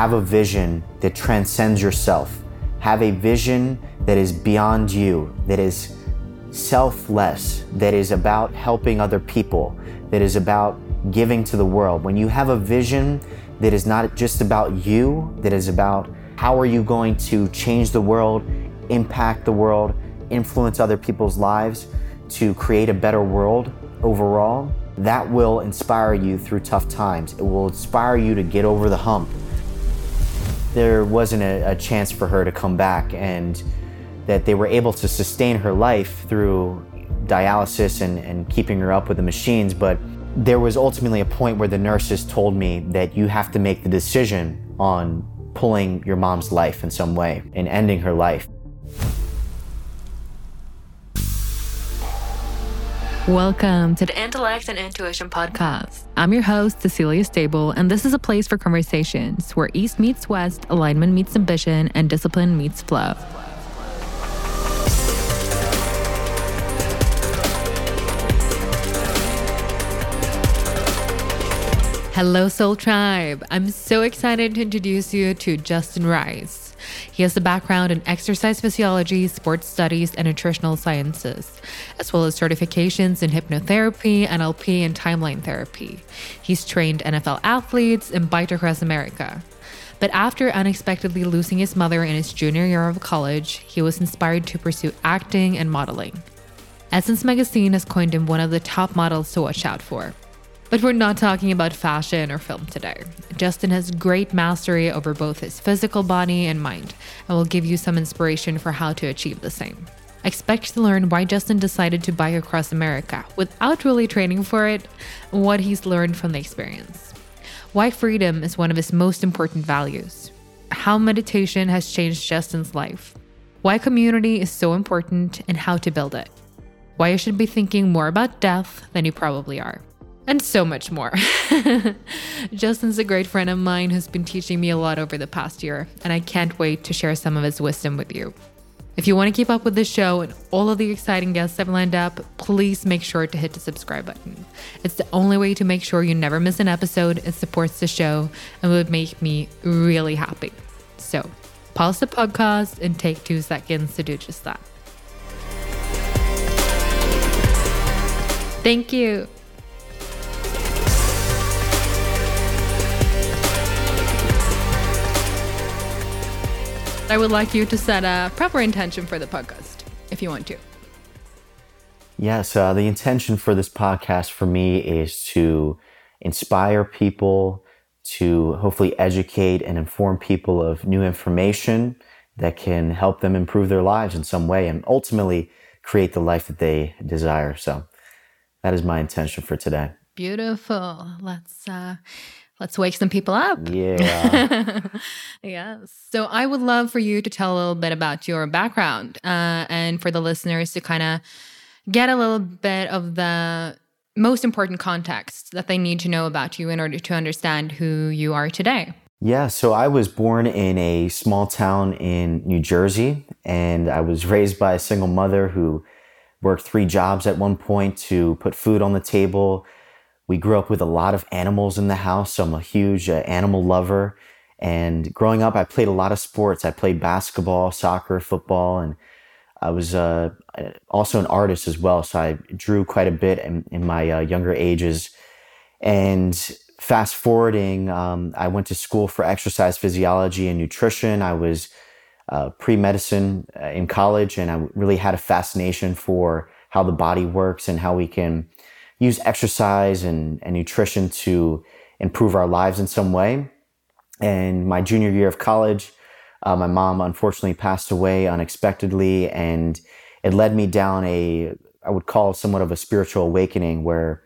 have a vision that transcends yourself. Have a vision that is beyond you, that is selfless, that is about helping other people, that is about giving to the world. When you have a vision that is not just about you, that is about how are you going to change the world, impact the world, influence other people's lives to create a better world overall, that will inspire you through tough times. It will inspire you to get over the hump. There wasn't a, a chance for her to come back, and that they were able to sustain her life through dialysis and, and keeping her up with the machines. But there was ultimately a point where the nurses told me that you have to make the decision on pulling your mom's life in some way and ending her life. Welcome to the Intellect and Intuition Podcast. I'm your host, Cecilia Stabell, and this is a place for conversations where East meets West, alignment meets ambition, and discipline meets flow. Hello, Soul Tribe. I'm so excited to introduce you to Justin Rice. He has a background in exercise physiology, sports studies, and nutritional sciences, as well as certifications in hypnotherapy, NLP, and timeline therapy. He's trained NFL athletes and biked across America. But after unexpectedly losing his mother in his junior year of college, he was inspired to pursue acting and modeling. Essence Magazine has coined him one of the top models to watch out for. But we're not talking about fashion or film today. Justin has great mastery over both his physical body and mind, and will give you some inspiration for how to achieve the same. Expect to learn why Justin decided to bike across America without really training for it, what he's learned from the experience. Why freedom is one of his most important values. How meditation has changed Justin's life. Why community is so important and how to build it. Why you should be thinking more about death than you probably are and so much more. Justin's a great friend of mine who's been teaching me a lot over the past year, and I can't wait to share some of his wisdom with you. If you want to keep up with the show and all of the exciting guests I've lined up, please make sure to hit the subscribe button. It's the only way to make sure you never miss an episode. It supports the show and would make me really happy. So, pause the podcast and take two seconds to do just that. Thank you. I would like you to set a proper intention for the podcast if you want to. Yes, uh, the intention for this podcast for me is to inspire people, to hopefully educate and inform people of new information that can help them improve their lives in some way and ultimately create the life that they desire. So that is my intention for today. Beautiful. Let's uh let's wake some people up. Yeah. yes. So I would love for you to tell a little bit about your background uh, and for the listeners to kind of get a little bit of the most important context that they need to know about you in order to understand who you are today. Yeah, so I was born in a small town in New Jersey, and I was raised by a single mother who worked three jobs at one point to put food on the table we grew up with a lot of animals in the house, so I'm a huge uh, animal lover. And growing up, I played a lot of sports. I played basketball, soccer, football, and I was uh, also an artist as well. So I drew quite a bit in, in my uh, younger ages. And fast forwarding, um, I went to school for exercise physiology and nutrition. I was uh, pre medicine uh, in college, and I really had a fascination for how the body works and how we can use exercise and, and nutrition to improve our lives in some way. And my junior year of college, uh, my mom unfortunately passed away unexpectedly, and it led me down a, I would call somewhat of a spiritual awakening where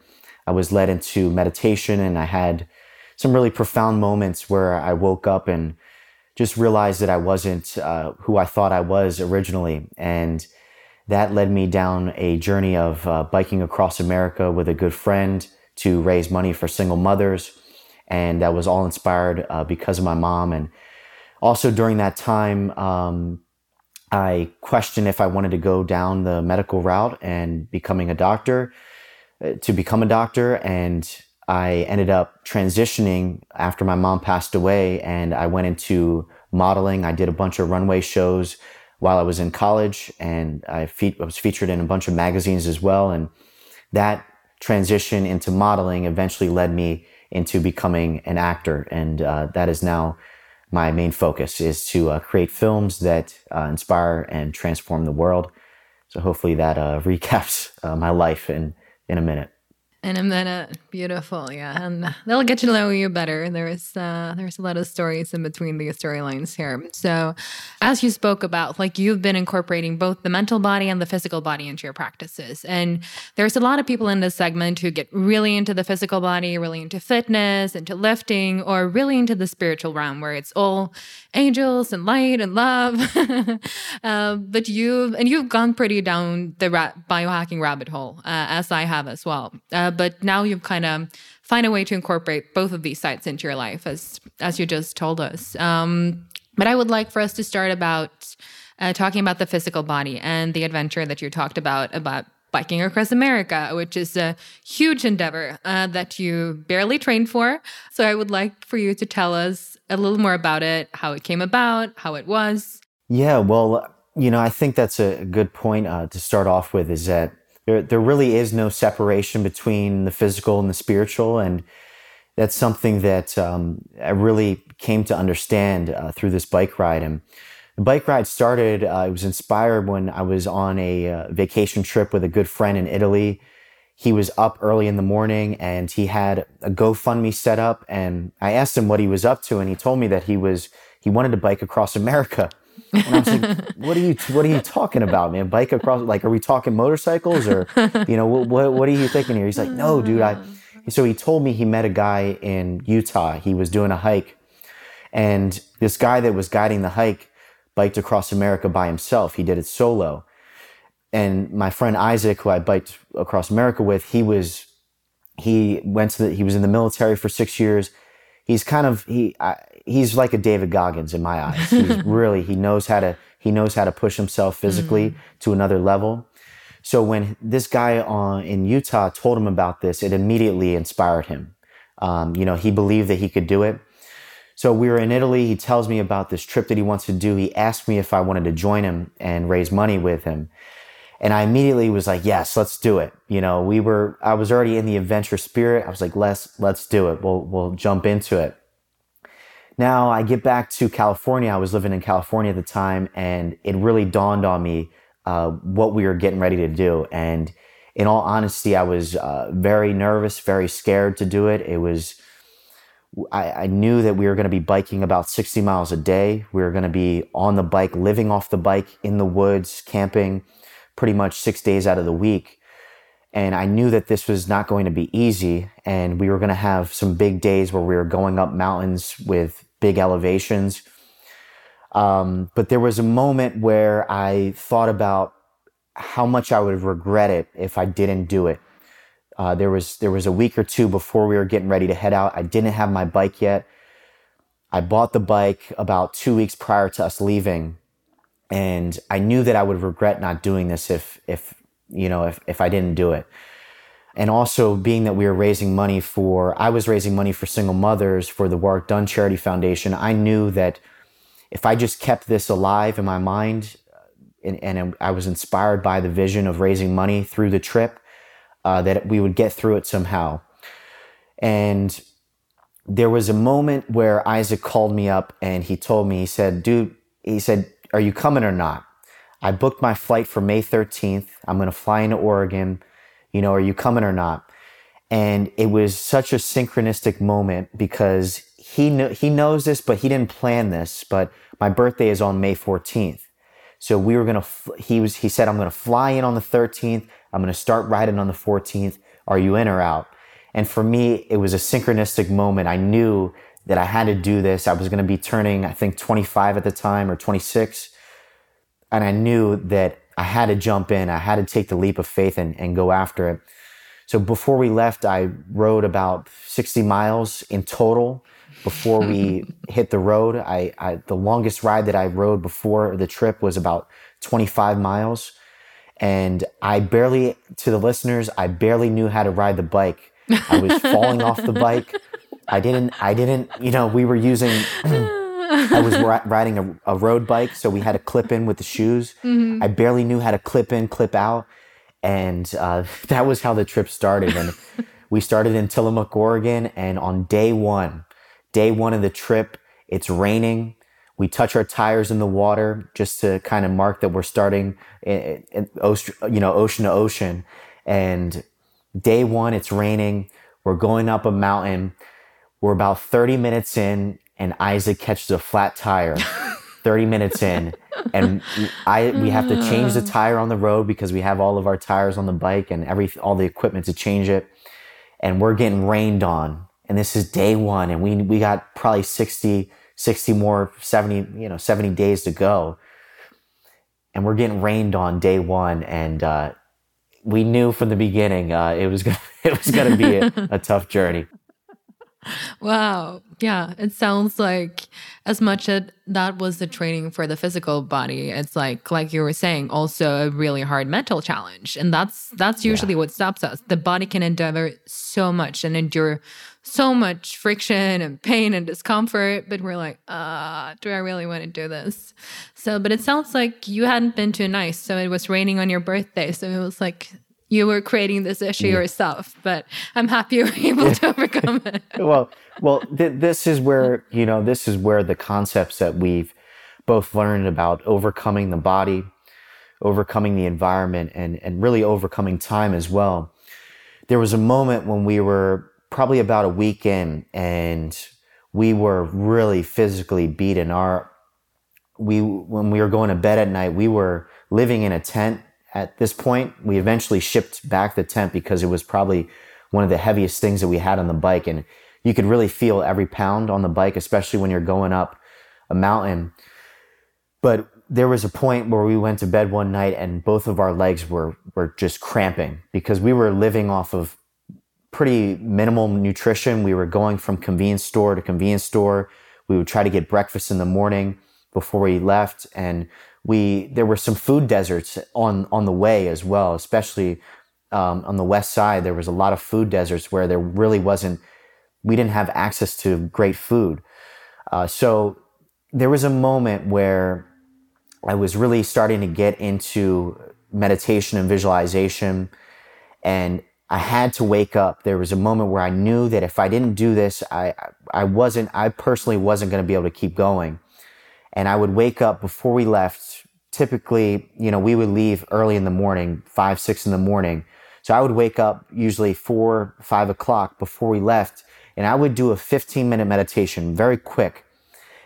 I was led into meditation and I had some really profound moments where I woke up and just realized that I wasn't uh, who I thought I was originally. And that led me down a journey of uh, biking across America with a good friend to raise money for single mothers. And that was all inspired uh, because of my mom. And also during that time, um, I questioned if I wanted to go down the medical route and becoming a doctor, uh, to become a doctor. And I ended up transitioning after my mom passed away and I went into modeling. I did a bunch of runway shows while I was in college and I, fe- I was featured in a bunch of magazines as well. And that transition into modeling eventually led me into becoming an actor. And uh, that is now my main focus is to uh, create films that uh, inspire and transform the world. So hopefully that uh, recaps uh, my life in, in a minute in a minute. Beautiful, yeah, and they'll get to know you better. There's uh, there's a lot of stories in between the storylines here. So, as you spoke about, like you've been incorporating both the mental body and the physical body into your practices, and there's a lot of people in this segment who get really into the physical body, really into fitness, into lifting, or really into the spiritual realm where it's all angels and light and love. uh, but you've and you've gone pretty down the ra- biohacking rabbit hole, uh, as I have as well. Uh, but now you've kind of find a way to incorporate both of these sites into your life, as as you just told us. Um, but I would like for us to start about uh, talking about the physical body and the adventure that you talked about about biking across America, which is a huge endeavor uh, that you barely trained for. So I would like for you to tell us a little more about it, how it came about, how it was. Yeah, well, you know, I think that's a good point uh, to start off with is that there, there really is no separation between the physical and the spiritual. And that's something that um, I really came to understand uh, through this bike ride. And the bike ride started, uh, it was inspired when I was on a uh, vacation trip with a good friend in Italy. He was up early in the morning and he had a GoFundMe set up. And I asked him what he was up to, and he told me that he was he wanted to bike across America. And I was like, "What are you? What are you talking about, man? Bike across? Like, are we talking motorcycles or, you know, what what, what are you thinking here?" He's like, "No, dude. I." Mm. So he told me he met a guy in Utah. He was doing a hike, and this guy that was guiding the hike biked across America by himself. He did it solo, and my friend Isaac, who I biked across America with, he was he went to the he was in the military for six years. He's kind of he. I, he's like a David Goggins in my eyes. He's really he knows how to he knows how to push himself physically mm. to another level. So when this guy on in Utah told him about this, it immediately inspired him. Um, you know, he believed that he could do it. So we were in Italy. He tells me about this trip that he wants to do. He asked me if I wanted to join him and raise money with him. And I immediately was like, yes, let's do it. You know, we were, I was already in the adventure spirit. I was like, let's, let's do it. We'll, we'll jump into it. Now I get back to California. I was living in California at the time, and it really dawned on me uh, what we were getting ready to do. And in all honesty, I was uh, very nervous, very scared to do it. It was, I, I knew that we were going to be biking about 60 miles a day. We were going to be on the bike, living off the bike in the woods, camping pretty much six days out of the week. And I knew that this was not going to be easy. And we were going to have some big days where we were going up mountains with big elevations. Um, but there was a moment where I thought about how much I would regret it if I didn't do it. Uh, there was there was a week or two before we were getting ready to head out. I didn't have my bike yet. I bought the bike about two weeks prior to us leaving, and I knew that I would regret not doing this if if you know, if, if I didn't do it. And also being that we were raising money for, I was raising money for single mothers for the Warrick Dunn Charity Foundation. I knew that if I just kept this alive in my mind uh, and, and I was inspired by the vision of raising money through the trip, uh, that we would get through it somehow. And there was a moment where Isaac called me up and he told me, he said, dude, he said, are you coming or not? I booked my flight for May 13th. I'm going to fly into Oregon. You know, are you coming or not? And it was such a synchronistic moment because he kn- he knows this, but he didn't plan this. But my birthday is on May 14th. So we were going to, he was, he said, I'm going to fly in on the 13th. I'm going to start riding on the 14th. Are you in or out? And for me, it was a synchronistic moment. I knew that I had to do this. I was going to be turning, I think 25 at the time or 26 and I knew that I had to jump in. I had to take the leap of faith and, and go after it. So before we left, I rode about 60 miles in total before we hit the road. I, I, the longest ride that I rode before the trip was about 25 miles. And I barely, to the listeners, I barely knew how to ride the bike I was falling off the bike. I didn't, I didn't, you know, we were using, I was riding a, a, road bike, so we had to clip in with the shoes. Mm-hmm. I barely knew how to clip in, clip out. And uh, that was how the trip started. And we started in Tillamook, Oregon. And on day one, day one of the trip, it's raining. We touch our tires in the water just to kind of mark that we're starting, in, in, you know, ocean to ocean. And day one, it's raining. We're going up a mountain. We're about 30 minutes in, and Isaac catches a flat tire. 30 minutes in, and I we have to change the tire on the road because we have all of our tires on the bike and every all the equipment to change it. And we're getting rained on. And this is day one, and we we got probably 60, 60 more, 70, you know, 70 days to go. And we're getting rained on day one. And uh, we knew from the beginning uh, it was gonna it was gonna be a, a tough journey. Wow. Yeah. It sounds like as much as that was the training for the physical body, it's like like you were saying, also a really hard mental challenge. And that's that's usually yeah. what stops us. The body can endure so much and endure so much friction and pain and discomfort, but we're like, ah, uh, do I really want to do this? So, but it sounds like you hadn't been too nice. So it was raining on your birthday. So it was like you were creating this issue yeah. yourself, but I'm happy you were able to overcome it. well, well, th- this is where, you know, this is where the concepts that we've both learned about overcoming the body, overcoming the environment, and, and really overcoming time as well. There was a moment when we were probably about a week in and we were really physically beaten. Our we when we were going to bed at night, we were living in a tent at this point. We eventually shipped back the tent because it was probably one of the heaviest things that we had on the bike and you could really feel every pound on the bike, especially when you're going up a mountain. But there was a point where we went to bed one night and both of our legs were were just cramping because we were living off of pretty minimal nutrition. We were going from convenience store to convenience store. We would try to get breakfast in the morning before we left. And we, there were some food deserts on, on the way as well, especially um, on the west side. There was a lot of food deserts where there really wasn't, we didn't have access to great food. Uh, so there was a moment where I was really starting to get into meditation and visualization. And I had to wake up. There was a moment where I knew that if I didn't do this, I, I wasn't, I personally wasn't going to be able to keep going. And I would wake up before we left. Typically, you know, we would leave early in the morning, five, six in the morning. So I would wake up usually four, five o'clock before we left, and I would do a 15 minute meditation, very quick.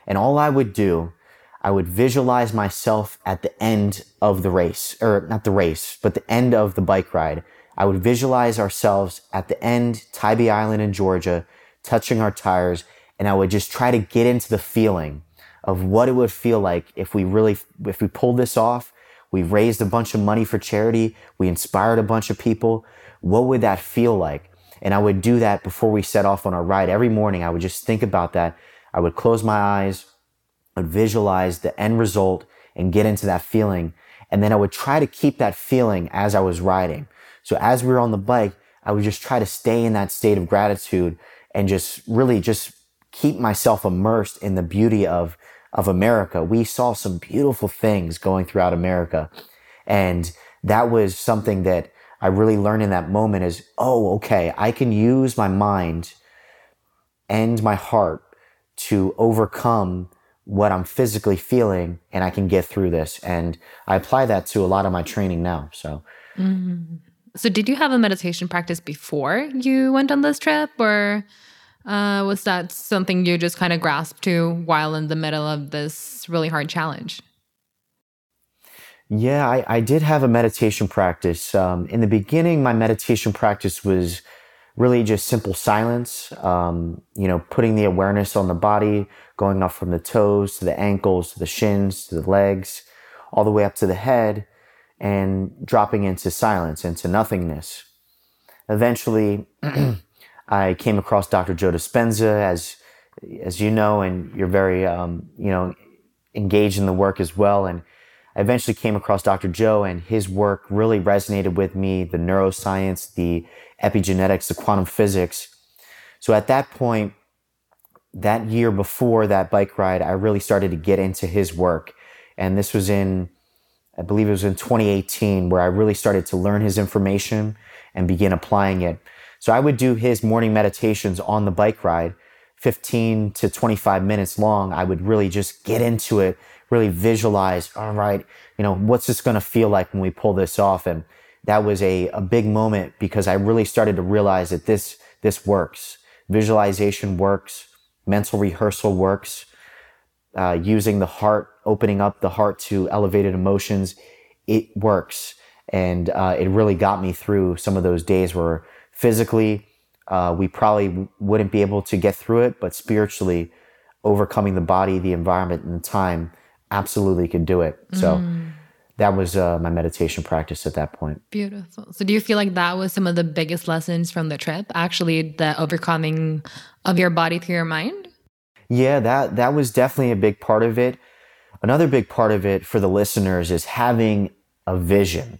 And all I would do, I would visualize myself at the end of the race, or not the race, but the end of the bike ride. I would visualize ourselves at the end, Tybee Island in Georgia, touching our tires, and I would just try to get into the feeling of what it would feel like if we really, if we pulled this off, we raised a bunch of money for charity, we inspired a bunch of people. What would that feel like? And I would do that before we set off on our ride. Every morning, I would just think about that. I would close my eyes, I would visualize the end result and get into that feeling. And then I would try to keep that feeling as I was riding. So as we were on the bike, I would just try to stay in that state of gratitude and just really just keep myself immersed in the beauty of, of America. We saw some beautiful things going throughout America. And that was something that I really learned in that moment is, oh, okay, I can use my mind and my heart to overcome what I'm physically feeling and I can get through this. And I apply that to a lot of my training now. So, mm-hmm. So, did you have a meditation practice before you went on this trip, or uh, was that something you just kind of grasped to while in the middle of this really hard challenge? Yeah, I, I did have a meditation practice. Um, in the beginning, my meditation practice was really just simple silence, um, you know, putting the awareness on the body, going up from the toes to the ankles to the shins to the legs, all the way up to the head and dropping into silence, into nothingness. Eventually, I came across Dr. Joe Dispenza, as as you know, and you're very um, you know engaged in the work as well. And I eventually came across Dr. Joe, and his work really resonated with me. The neuroscience, the epigenetics, the quantum physics. So at that point, that year before that bike ride, I really started to get into his work. And this was in, I believe it was in 2018, where I really started to learn his information and begin applying it. So I would do his morning meditations on the bike ride, 15 to 25 minutes long. I would really just get into it, really visualize, all right, you know, what's this going to feel like when we pull this off? And that was a, a big moment because I really started to realize that this, this works. Visualization works. Mental rehearsal works. Uh, using the heart, opening up the heart to elevated emotions, it works. And uh, it really got me through some of those days where physically uh, we probably wouldn't be able to get through it, but spiritually, overcoming the body, the environment, and the time, absolutely could do it. So. Mm that was uh, my meditation practice at that point. Beautiful. So, do you feel like that was some of the biggest lessons from the trip? Actually, the overcoming of your body through your mind. Yeah, that that was definitely a big part of it. Another big part of it for the listeners is having a vision.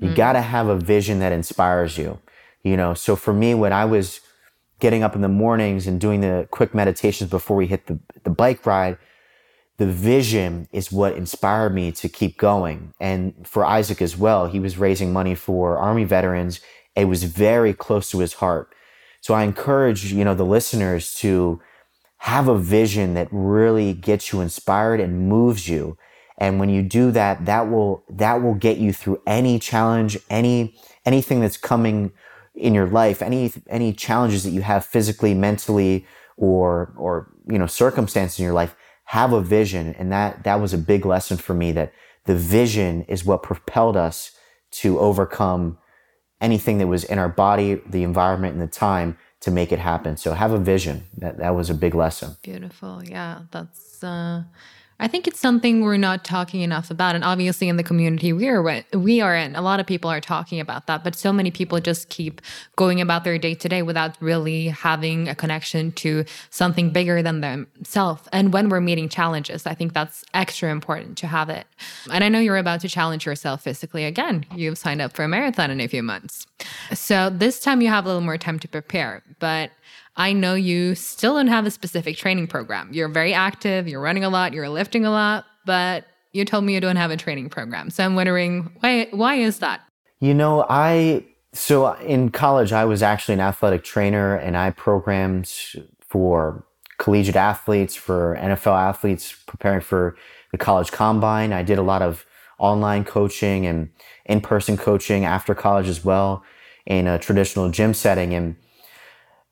You mm. got to have a vision that inspires you. You know, so for me, when I was getting up in the mornings and doing the quick meditations before we hit the the bike ride, the vision is what inspired me to keep going. And for Isaac as well, he was raising money for Army veterans. It was very close to his heart. So I encourage, you know, the listeners to have a vision that really gets you inspired and moves you. And when you do that, that will, that will get you through any challenge, any, anything that's coming in your life, any, any challenges that you have physically, mentally, or, or, you know, circumstance in your life have a vision. And that, that was a big lesson for me that the vision is what propelled us to overcome anything that was in our body, the environment, and the time to make it happen. So have a vision. That that was a big lesson. Beautiful. Yeah, that's uh I think it's something we're not talking enough about. And obviously, in the community we are we are in, a lot of people are talking about that. But so many people just keep going about their day to day without really having a connection to something bigger than themselves. And when we're meeting challenges, I think that's extra important to have it. And I know you're about to challenge yourself physically again. You've signed up for a marathon in a few months. So this time you have a little more time to prepare. But I know you still don't have a specific training program. You're very active, you're running a lot, you're lifting a lot, but you told me you don't have a training program. So I'm wondering why why is that? You know, I so in college I was actually an athletic trainer and I programmed for collegiate athletes, for NFL athletes preparing for the college combine. I did a lot of online coaching and in-person coaching after college as well in a traditional gym setting and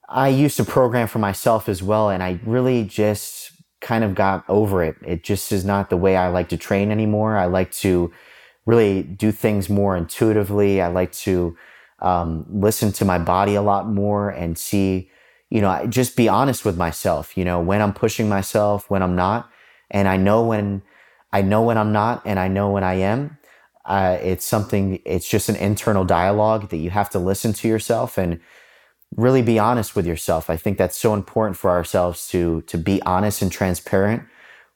I used to program for myself as well, and I really just kind of got over it. It just is not the way I like to train anymore. I like to really do things more intuitively. I like to um, listen to my body a lot more and see, you know, just be honest with myself, you know, when I'm pushing myself, when I'm not. And I know when, I know when I'm not, and I know when I am. Uh, it's something, it's just an internal dialogue that you have to listen to yourself. And really be honest with yourself. I think that's so important for ourselves to to be honest and transparent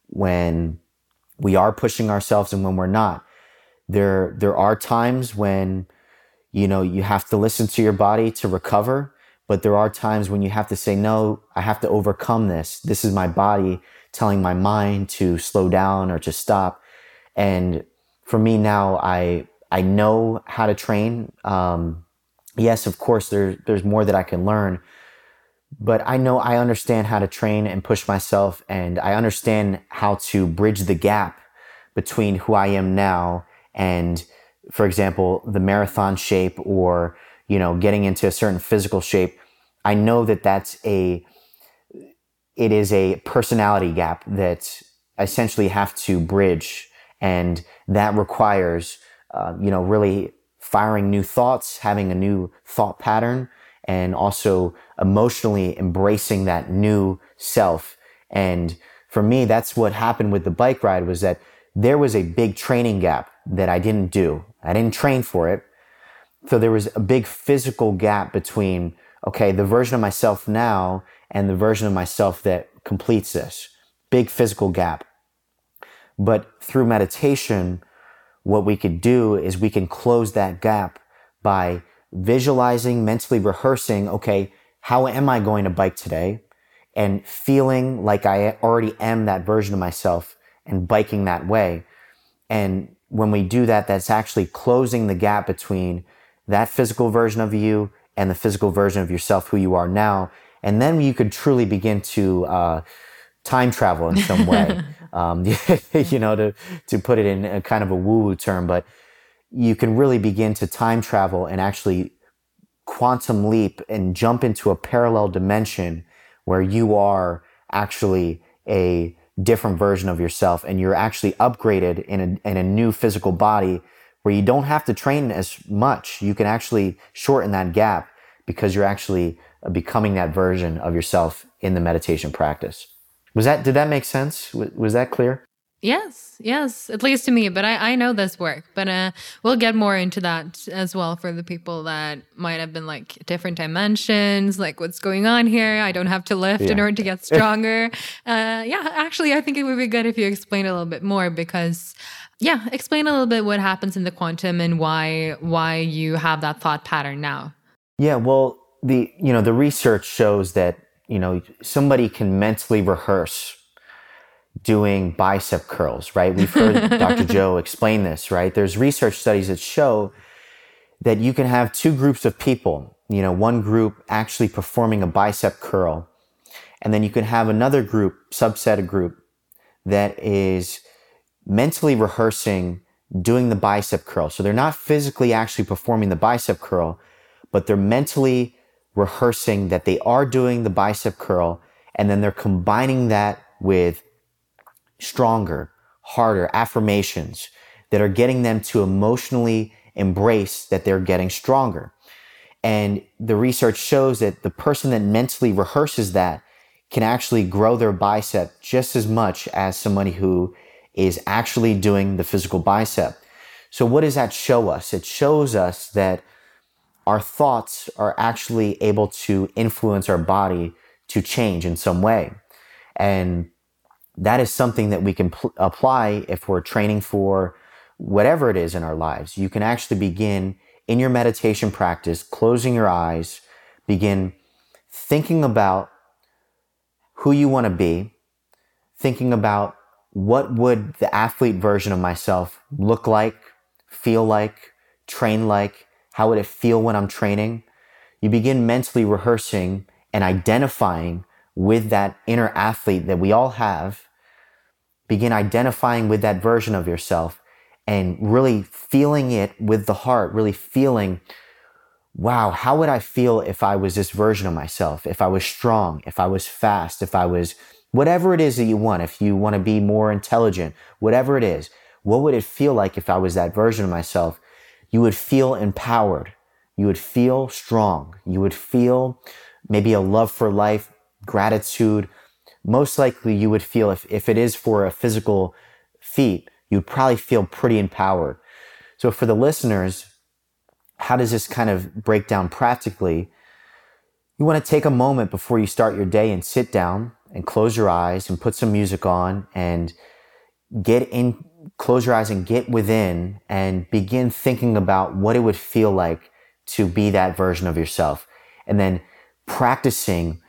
when we are pushing ourselves and when we're not. There there are times when you know you have to listen to your body to recover, but there are times when you have to say no, I have to overcome this. This is my body telling my mind to slow down or to stop. And for me now, I I know how to train. Um, yes, of course, there, there's more that I can learn, but I know I understand how to train and push myself, and I understand how to bridge the gap between who I am now and, for example, the marathon shape or, you know, getting into a certain physical shape. I know that that's a, it is a personality gap that I essentially have to bridge. And that requires, uh, you know, really firing new thoughts, having a new thought pattern, and also emotionally embracing that new self. And for me, that's what happened with the bike ride was that there was a big training gap that I didn't do. I didn't train for it. So there was a big physical gap between, okay, the version of myself now and the version of myself that completes this. Big physical gap. But through meditation, what we could do is we can close that gap by visualizing, mentally rehearsing, okay, how am I going to bike today? And feeling like I already am that version of myself and biking that way. And when we do that, that's actually closing the gap between that physical version of you and the physical version of yourself, who you are now. And then you could truly begin to uh, time travel in some way. um, you know, to to put it in a kind of a woo woo term, but you can really begin to time travel and actually quantum leap and jump into a parallel dimension where you are actually a different version of yourself and you're actually upgraded in a, in a new physical body where you don't have to train as much. You can actually shorten that gap because you're actually becoming that version of yourself in the meditation practice. Was that, did that make sense? Was that clear? Yes, yes, at least to me. But I, I know this work. But uh, we'll get more into that as well for the people that might have been like different dimensions, like what's going on here. I don't have to lift yeah. in order to get stronger. uh, yeah, actually, I think it would be good if you explain a little bit more because, yeah, explain a little bit what happens in the quantum and why why you have that thought pattern now. Yeah, well, the you know the research shows that you know somebody can mentally rehearse doing bicep curls, right? We've heard Dr. Joe explain this, right? There's research studies that show that you can have two groups of people, you know, one group actually performing a bicep curl, and then you can have another group, subset of group, that is mentally rehearsing doing the bicep curl. So they're not physically actually performing the bicep curl, but they're mentally rehearsing that they are doing the bicep curl, and then they're combining that with stronger, harder affirmations that are getting them to emotionally embrace that they're getting stronger. And the research shows that the person that mentally rehearses that can actually grow their bicep just as much as somebody who is actually doing the physical bicep. So what does that show us? It shows us that our thoughts are actually able to influence our body to change in some way. And that is something that we can pl- apply if we're training for whatever it is in our lives. You can actually begin in your meditation practice, closing your eyes, begin thinking about who you want to be, thinking about what would the athlete version of myself look like, feel like, train like, how would it feel when I'm training? You begin mentally rehearsing and identifying with that inner athlete that we all have, begin identifying with that version of yourself and really feeling it with the heart, really feeling, wow, how would I feel if I was this version of myself? If I was strong, if I was fast, if I was whatever it is that you want, if you want to be more intelligent, whatever it is, what would it feel like if I was that version of myself? You would feel empowered. You would feel strong. You would feel maybe a love for life, gratitude, most likely you would feel if, if it is for a physical feat, you'd probably feel pretty empowered. So for the listeners, how does this kind of break down practically? You want to take a moment before you start your day and sit down and close your eyes and put some music on and get in, close your eyes and get within and begin thinking about what it would feel like to be that version of yourself. And then practicing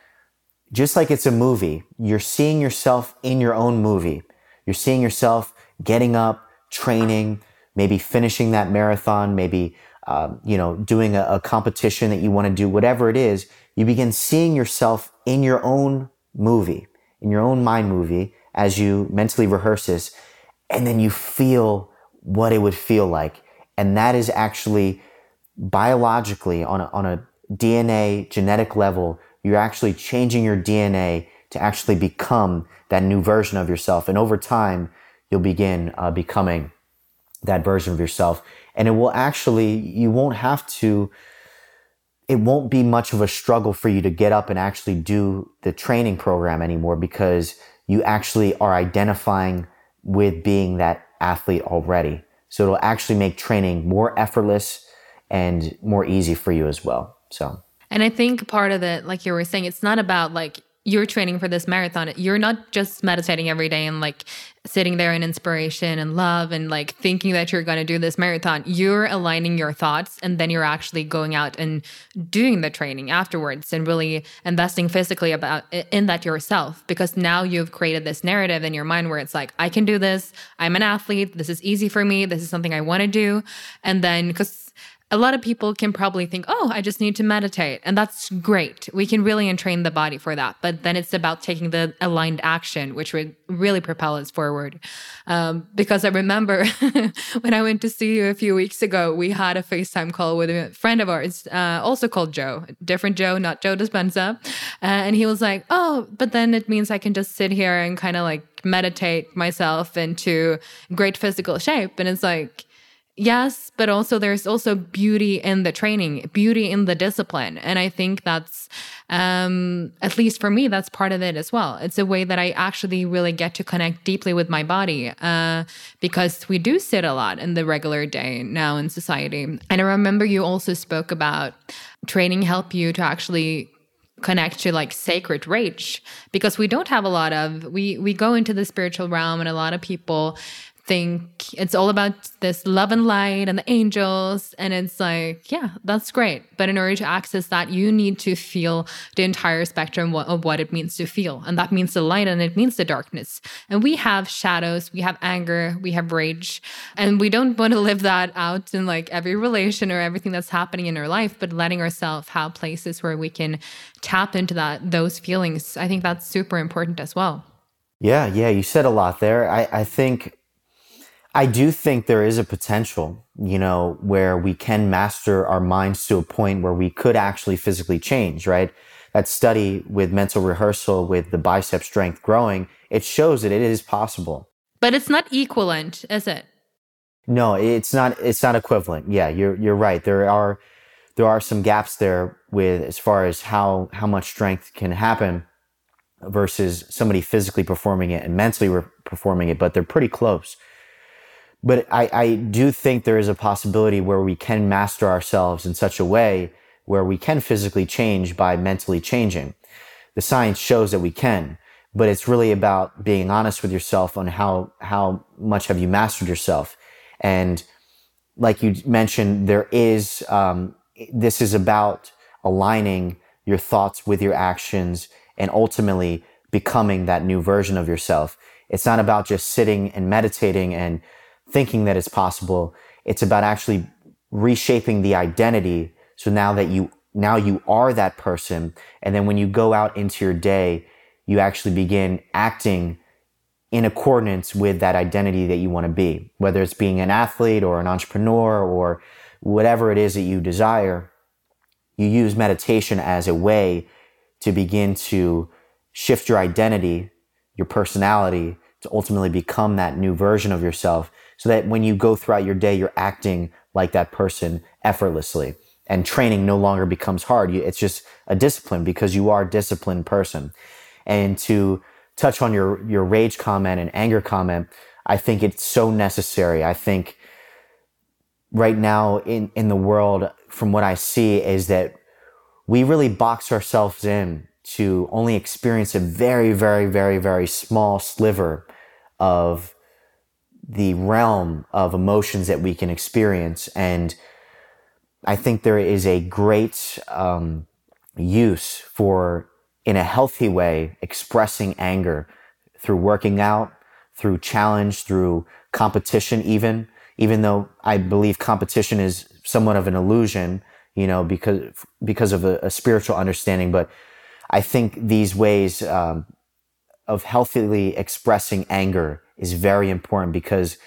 just like it's a movie, you're seeing yourself in your own movie. You're seeing yourself getting up, training, maybe finishing that marathon, maybe, um, you know, doing a, a competition that you want to do, whatever it is. You begin seeing yourself in your own movie, in your own mind movie as you mentally rehearse this. And then you feel what it would feel like. And that is actually biologically on a, on a DNA genetic level you're actually changing your DNA to actually become that new version of yourself. And over time, you'll begin uh, becoming that version of yourself. And it will actually, you won't have to, it won't be much of a struggle for you to get up and actually do the training program anymore because you actually are identifying with being that athlete already. So it'll actually make training more effortless and more easy for you as well. So. And I think part of it, like you were saying, it's not about like you're training for this marathon, you're not just meditating every day and like sitting there in inspiration and love and like thinking that you're going to do this marathon. You're aligning your thoughts and then you're actually going out and doing the training afterwards and really investing physically about in that yourself because now you've created this narrative in your mind where it's like I can do this. I'm an athlete. This is easy for me. This is something I want to do. And then cuz a lot of people can probably think, oh, I just need to meditate. And that's great. We can really entrain the body for that. But then it's about taking the aligned action, which would really propel us forward. Um, because I remember when I went to see you a few weeks ago, we had a FaceTime call with a friend of ours, uh, also called Joe, different Joe, not Joe Dispenza. Uh, and he was like, oh, but then it means I can just sit here and kind of like meditate myself into great physical shape. And it's like, Yes, but also there's also beauty in the training, beauty in the discipline. And I think that's, um, at least for me, that's part of it as well. It's a way that I actually really get to connect deeply with my body uh, because we do sit a lot in the regular day now in society. And I remember you also spoke about training help you to actually connect to like sacred rage because we don't have a lot of we we go into the spiritual realm and a lot of people think it's all about this love and light and the angels. And it's like, yeah, that's great. But in order to access that, you need to feel the entire spectrum of what it means to feel. And that means the light and it means the darkness. And we have shadows, we have anger, we have rage. And we don't want to live that out in like every relation or everything that's happening in our life, but letting ourselves have places where we can tap into that, those feelings. I think that's super important as well. Yeah, yeah, you said a lot there. I, I think I do think there is a potential, you know, where we can master our minds to a point where we could actually physically change, right? That study with mental rehearsal with the bicep strength growing, it shows that it is possible. But it's not equivalent, is it? No, it's not it's not equivalent. Yeah, you're you're right. There are there are some gaps there with as far as how how much strength can happen versus somebody physically performing it and mentally re- performing it, but they're pretty close. But I, I do think there is a possibility where we can master ourselves in such a way where we can physically change by mentally changing. The science shows that we can, but it's really about being honest with yourself on how, how much have you mastered yourself. And like you mentioned, there is, um, this is about aligning your thoughts with your actions and ultimately becoming that new version of yourself. It's not about just sitting and meditating and thinking that it's possible. It's about actually reshaping the identity. So now that you, now you are that person. And then when you go out into your day, you actually begin acting in accordance with that identity that you want to be, whether it's being an athlete or an entrepreneur or whatever it is that you desire. You use meditation as a way to begin to shift your identity, your personality to ultimately become that new version of yourself so that when you go throughout your day, you're acting like that person effortlessly. And training no longer becomes hard. It's just a discipline because you are a disciplined person. And to touch on your, your rage comment and anger comment, I think it's so necessary. I think right now in, in the world, from what I see, is that we really box ourselves in to only experience a very, very, very, very small sliver of the realm of emotions that we can experience. And I think there is a great um, use for, in a healthy way, expressing anger through working out, through challenge, through competition, even, even though I believe competition is somewhat of an illusion, you know, because, because of a, a spiritual understanding. But I think these ways, um, of healthily expressing anger is very important because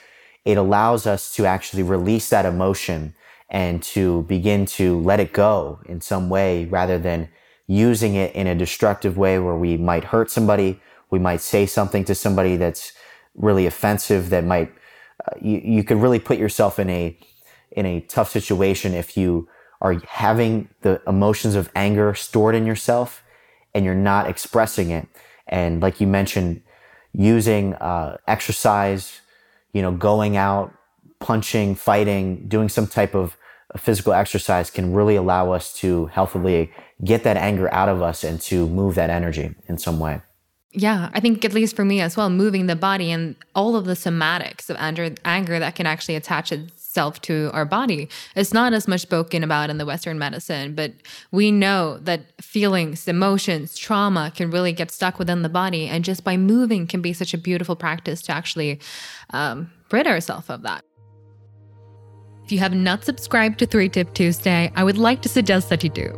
it allows us to actually release that emotion and to begin to let it go in some way rather than using it in a destructive way where we might hurt somebody. We might say something to somebody that's really offensive that might, uh, you, you could really put yourself in a, in a tough situation if you are having the emotions of anger stored in yourself and you're not expressing it. And like you mentioned, using uh, exercise, you know, going out, punching, fighting, doing some type of physical exercise can really allow us to healthily get that anger out of us and to move that energy in some way. Yeah, I think at least for me as well, moving the body and all of the somatics of anger, anger that can actually attach itself to our body. It's not as much spoken about in the Western medicine, but we know that feelings, emotions, trauma can really get stuck within the body. And just by moving can be such a beautiful practice to actually um, rid ourselves of that. If you have not subscribed to 3 Tip Tuesday, I would like to suggest that you do.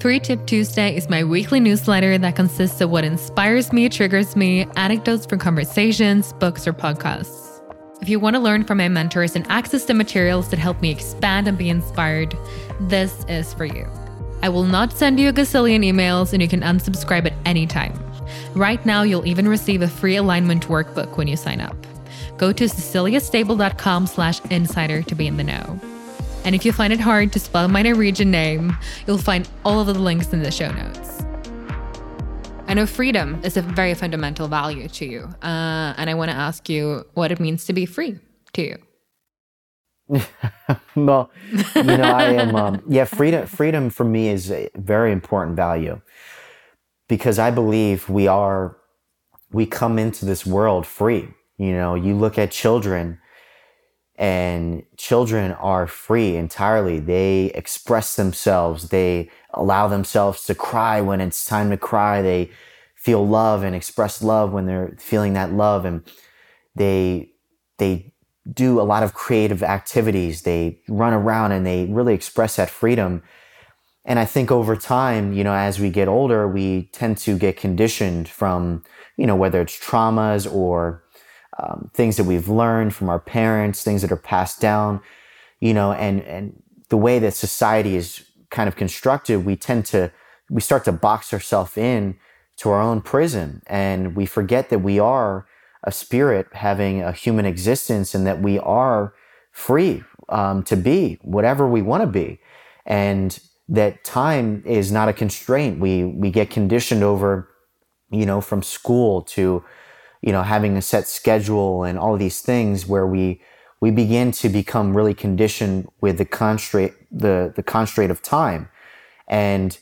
3 Tip Tuesday is my weekly newsletter that consists of what inspires me, triggers me, anecdotes from conversations, books, or podcasts. If you want to learn from my mentors and access the materials that help me expand and be inspired, this is for you. I will not send you a gazillion emails and you can unsubscribe at any time. Right now, you'll even receive a free alignment workbook when you sign up. Go to ceciliastabell.com slash insider to be in the know. And if you find it hard to spell my Norwegian name, you'll find all of the links in the show notes. I know freedom is a very fundamental value to you. Uh, and I want to ask you what it means to be free to you. well, you know, I am, um, yeah, freedom, freedom for me is a very important value because I believe we are, we come into this world free. You know, you look at children and children are free entirely. They express themselves. They allow themselves to cry when it's time to cry. They feel love and express love when they're feeling that love. And they, they do a lot of creative activities. They run around and they really express that freedom. And I think over time, you know, as we get older, we tend to get conditioned from, you know, whether it's traumas or um, things that we've learned from our parents, things that are passed down, you know, and, and the way that society is kind of constructed, we tend to, we start to box ourselves in to our own prison and we forget that we are a spirit having a human existence and that we are free um, to be whatever we want to be. And that time is not a constraint. We, we get conditioned over, you know, from school to, you know, having a set schedule and all these things where we, we begin to become really conditioned with the constraint, the, the constraint of time. And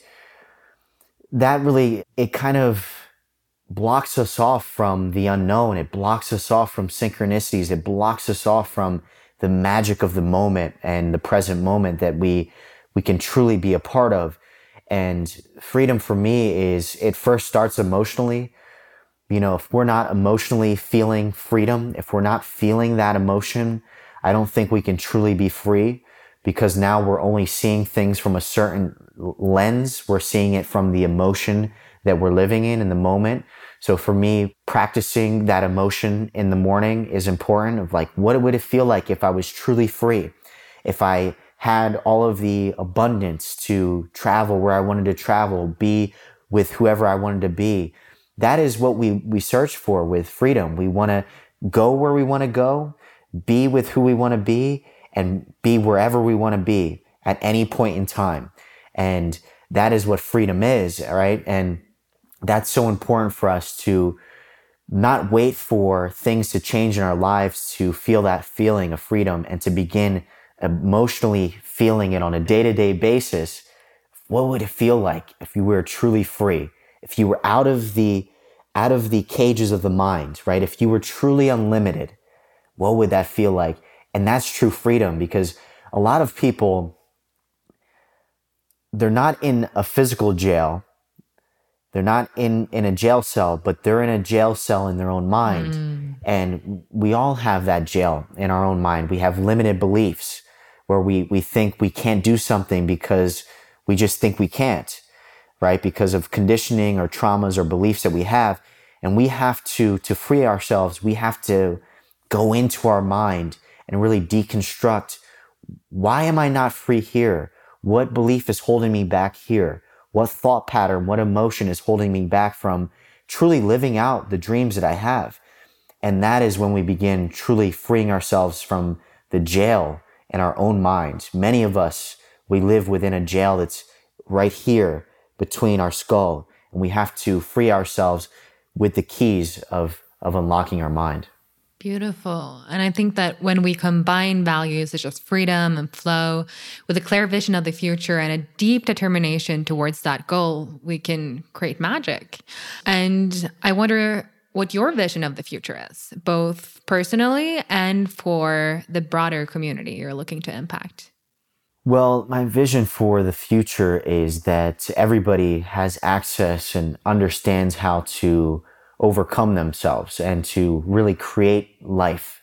that really, it kind of blocks us off from the unknown. It blocks us off from synchronicities. It blocks us off from the magic of the moment and the present moment that we, we can truly be a part of. And freedom for me is, it first starts emotionally you know, if we're not emotionally feeling freedom, if we're not feeling that emotion, I don't think we can truly be free because now we're only seeing things from a certain lens. We're seeing it from the emotion that we're living in in the moment. So for me, practicing that emotion in the morning is important of like, what would it feel like if I was truly free? If I had all of the abundance to travel where I wanted to travel, be with whoever I wanted to be, that is what we, we search for with freedom. We want to go where we want to go, be with who we want to be, and be wherever we want to be at any point in time. And that is what freedom is, right? And that's so important for us to not wait for things to change in our lives to feel that feeling of freedom and to begin emotionally feeling it on a day to day basis. What would it feel like if you were truly free? If you were out of the out of the cages of the mind, right? If you were truly unlimited, what would that feel like? And that's true freedom because a lot of people they're not in a physical jail. They're not in, in a jail cell, but they're in a jail cell in their own mind. Mm. And we all have that jail in our own mind. We have limited beliefs where we, we think we can't do something because we just think we can't right? Because of conditioning or traumas or beliefs that we have. And we have to, to free ourselves, we have to go into our mind and really deconstruct why am I not free here? What belief is holding me back here? What thought pattern, what emotion is holding me back from truly living out the dreams that I have? And that is when we begin truly freeing ourselves from the jail in our own minds. Many of us, we live within a jail that's right here between our skull and we have to free ourselves with the keys of, of unlocking our mind. Beautiful. And I think that when we combine values such as freedom and flow with a clear vision of the future and a deep determination towards that goal, we can create magic. And I wonder what your vision of the future is, both personally and for the broader community you're looking to impact. Well, my vision for the future is that everybody has access and understands how to overcome themselves and to really create life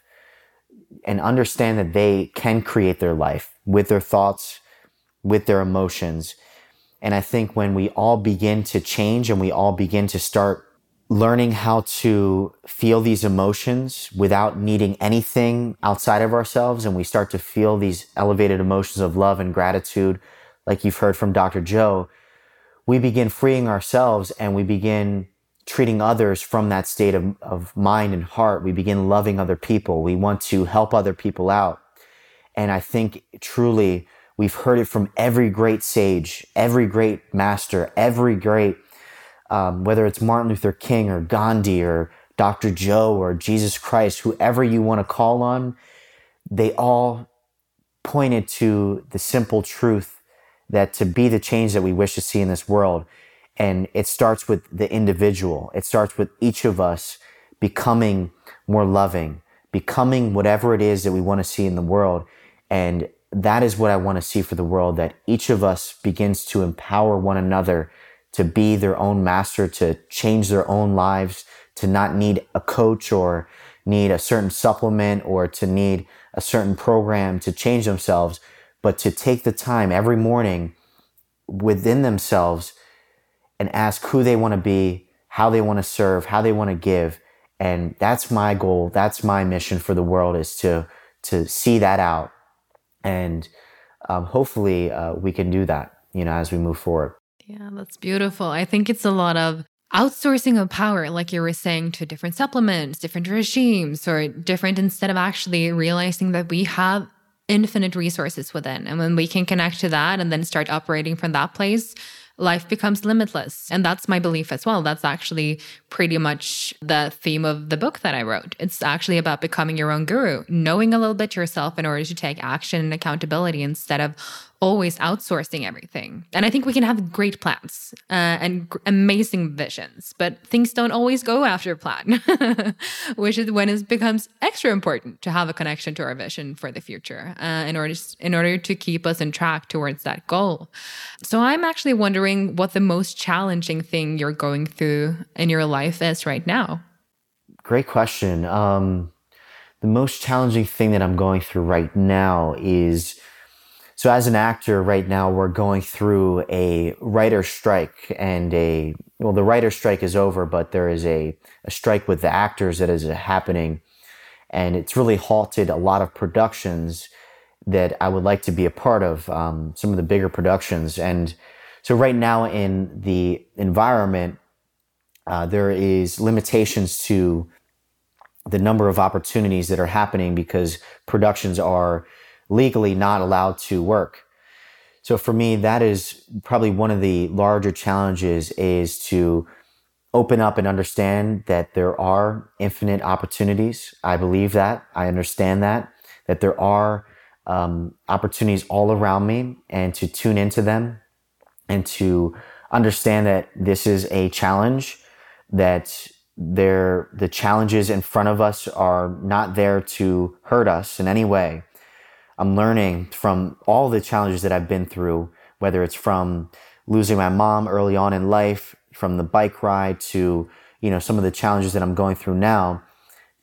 and understand that they can create their life with their thoughts, with their emotions. And I think when we all begin to change and we all begin to start learning how to feel these emotions without needing anything outside of ourselves, and we start to feel these elevated emotions of love and gratitude, like you've heard from Dr. Joe, we begin freeing ourselves and we begin treating others from that state of, of mind and heart. We begin loving other people. We want to help other people out. And I think truly we've heard it from every great sage, every great master, every great, um, whether it's Martin Luther King or Gandhi or Dr. Joe or Jesus Christ, whoever you want to call on, they all pointed to the simple truth that to be the change that we wish to see in this world, and it starts with the individual. It starts with each of us becoming more loving, becoming whatever it is that we want to see in the world. And that is what I want to see for the world that each of us begins to empower one another to be their own master, to change their own lives, to not need a coach or need a certain supplement or to need a certain program to change themselves, but to take the time every morning within themselves and ask who they want to be, how they want to serve, how they want to give. And that's my goal. That's my mission for the world is to, to see that out. And um, hopefully uh, we can do that, you know, as we move forward. Yeah, that's beautiful. I think it's a lot of outsourcing of power, like you were saying, to different supplements, different regimes, or different instead of actually realizing that we have infinite resources within. And when we can connect to that and then start operating from that place, life becomes limitless. And that's my belief as well. That's actually pretty much the theme of the book that I wrote. It's actually about becoming your own guru, knowing a little bit yourself in order to take action and accountability instead of always outsourcing everything. And I think we can have great plans uh, and amazing visions, but things don't always go after plan, which is when it becomes extra important to have a connection to our vision for the future uh, in order in order to keep us in track towards that goal. So I'm actually wondering what the most challenging thing you're going through in your life is right now. Great question. Um, the most challenging thing that I'm going through right now is so as an actor right now, we're going through a writer strike and a, well, the writer strike is over, but there is a, a strike with the actors that is happening. And it's really halted a lot of productions that I would like to be a part of, um, some of the bigger productions. And so right now in the environment, uh, there is limitations to the number of opportunities that are happening because productions are legally not allowed to work. So for me, that is probably one of the larger challenges is to open up and understand that there are infinite opportunities. I believe that. I understand that, that there are um, opportunities all around me and to tune into them and to understand that this is a challenge, that there, the challenges in front of us are not there to hurt us in any way I'm learning from all the challenges that I've been through, whether it's from losing my mom early on in life, from the bike ride to, you know, some of the challenges that I'm going through now.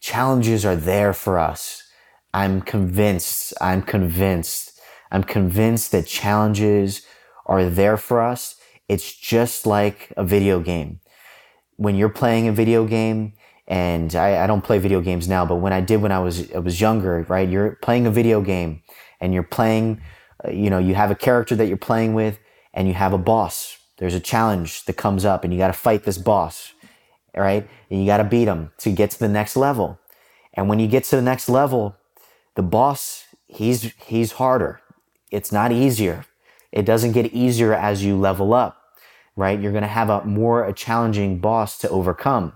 Challenges are there for us. I'm convinced, I'm convinced, I'm convinced that challenges are there for us. It's just like a video game. When you're playing a video game, and I, I, don't play video games now, but when I did when I was I was younger, right? You're playing a video game, and you're playing, uh, you know, you have a character that you're playing with, and you have a boss. There's a challenge that comes up, and you got to fight this boss, right? And you got to beat him to get to the next level. And when you get to the next level, the boss he's he's harder. It's not easier. It doesn't get easier as you level up, right? You're going to have a more a challenging boss to overcome.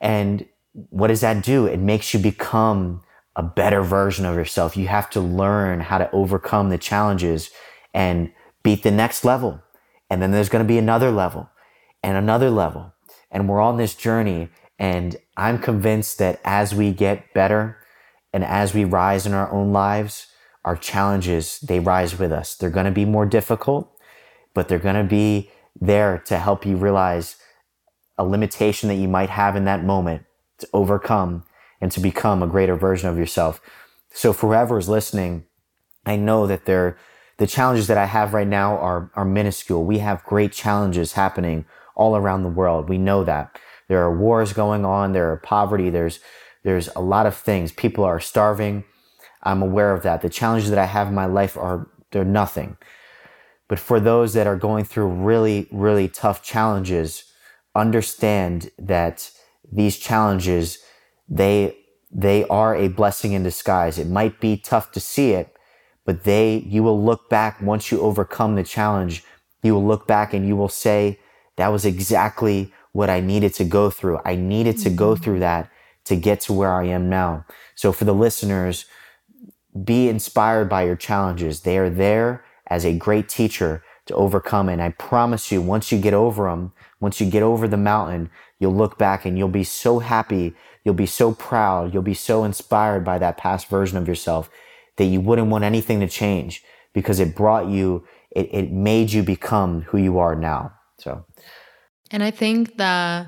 And what does that do? It makes you become a better version of yourself. You have to learn how to overcome the challenges and beat the next level. And then there's going to be another level and another level. And we're on this journey. And I'm convinced that as we get better and as we rise in our own lives, our challenges, they rise with us. They're going to be more difficult, but they're going to be there to help you realize a limitation that you might have in that moment to overcome and to become a greater version of yourself. So for whoever is listening, I know that the challenges that I have right now are, are minuscule. We have great challenges happening all around the world. We know that. There are wars going on, there are poverty, there's there's a lot of things. People are starving. I'm aware of that. The challenges that I have in my life are they're nothing. But for those that are going through really, really tough challenges, understand that these challenges they they are a blessing in disguise. It might be tough to see it, but they you will look back once you overcome the challenge, you will look back and you will say that was exactly what I needed to go through. I needed to go mm-hmm. through that to get to where I am now. So for the listeners, be inspired by your challenges. They are there as a great teacher to overcome. And I promise you, once you get over them, once you get over the mountain, you'll look back and you'll be so happy. You'll be so proud. You'll be so inspired by that past version of yourself that you wouldn't want anything to change because it brought you, it, it made you become who you are now. So, and I think the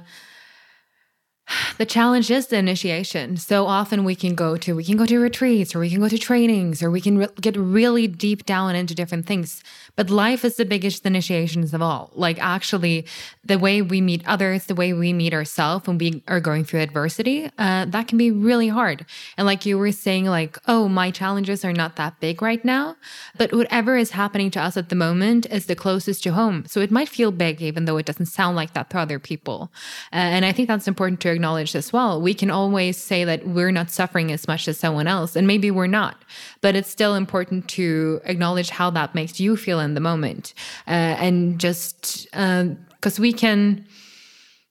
the challenge is the initiation. So often we can go to we can go to retreats or we can go to trainings or we can re- get really deep down into different things. But life is the biggest initiations of all. Like actually, the way we meet others, the way we meet ourselves when we are going through adversity, uh, that can be really hard. And like you were saying, like, oh, my challenges are not that big right now, but whatever is happening to us at the moment is the closest to home. So it might feel big, even though it doesn't sound like that to other people. Uh, and I think that's important to acknowledge as well. We can always say that we're not suffering as much as someone else, and maybe we're not, but it's still important to acknowledge how that makes you feel in the moment uh, and just because uh, we can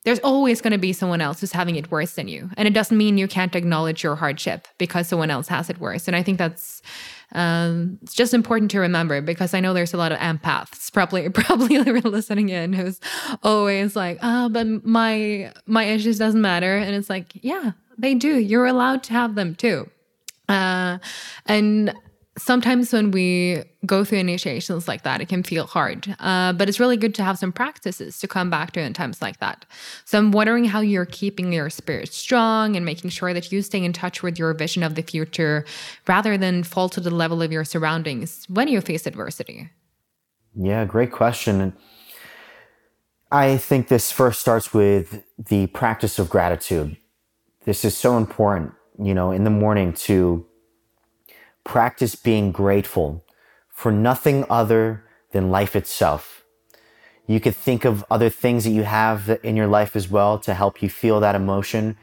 there's always going to be someone else who's having it worse than you and it doesn't mean you can't acknowledge your hardship because someone else has it worse and i think that's um, it's just important to remember because I know there's a lot of empaths probably probably listening in who's always like, oh, but my my issues doesn't matter, and it's like, yeah, they do. You're allowed to have them too. Uh, and sometimes when we go through initiations like that, it can feel hard. Uh, but it's really good to have some practices to come back to in times like that. So I'm wondering how you're keeping your spirit strong and making sure that you stay in touch with your vision of the future rather than fall to the level of your surroundings when you face adversity. Yeah, great question. I think this first starts with the practice of gratitude. This is so important, you know, in the morning to practice being grateful for nothing other than life itself. You could think of other things that you have in your life as well to help you feel that emotion,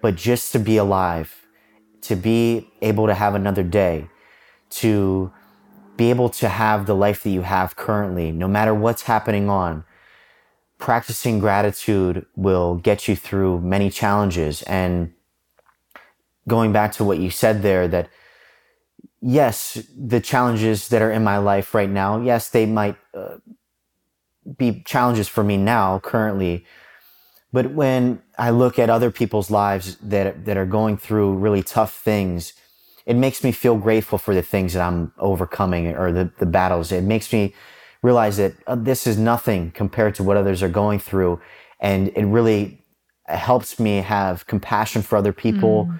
but just to be alive, to be able to have another day, to be able to have the life that you have currently, no matter what's happening on. Practicing gratitude will get you through many challenges. And going back to what you said there, that yes, the challenges that are in my life right now, yes, they might uh, be challenges for me now currently. But when I look at other people's lives that, that are going through really tough things, it makes me feel grateful for the things that I'm overcoming or the, the battles. It makes me realize that uh, this is nothing compared to what others are going through. And it really helps me have compassion for other people, mm.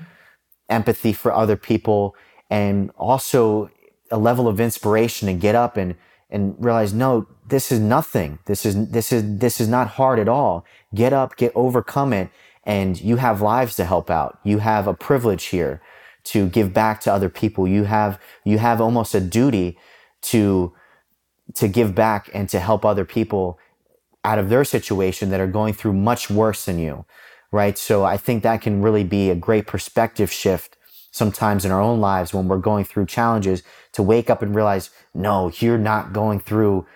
empathy for other people, and also a level of inspiration to get up and and realize no this is nothing. This is this is this is not hard at all. Get up get overcome it and you have lives to help out. You have a privilege here to give back to other people. You have you have almost a duty to to give back and to help other people out of their situation that are going through much worse than you right? So i think that can really be a great perspective shift sometimes in our own lives when we're going through challenges to wake up and realize, no, you're not going through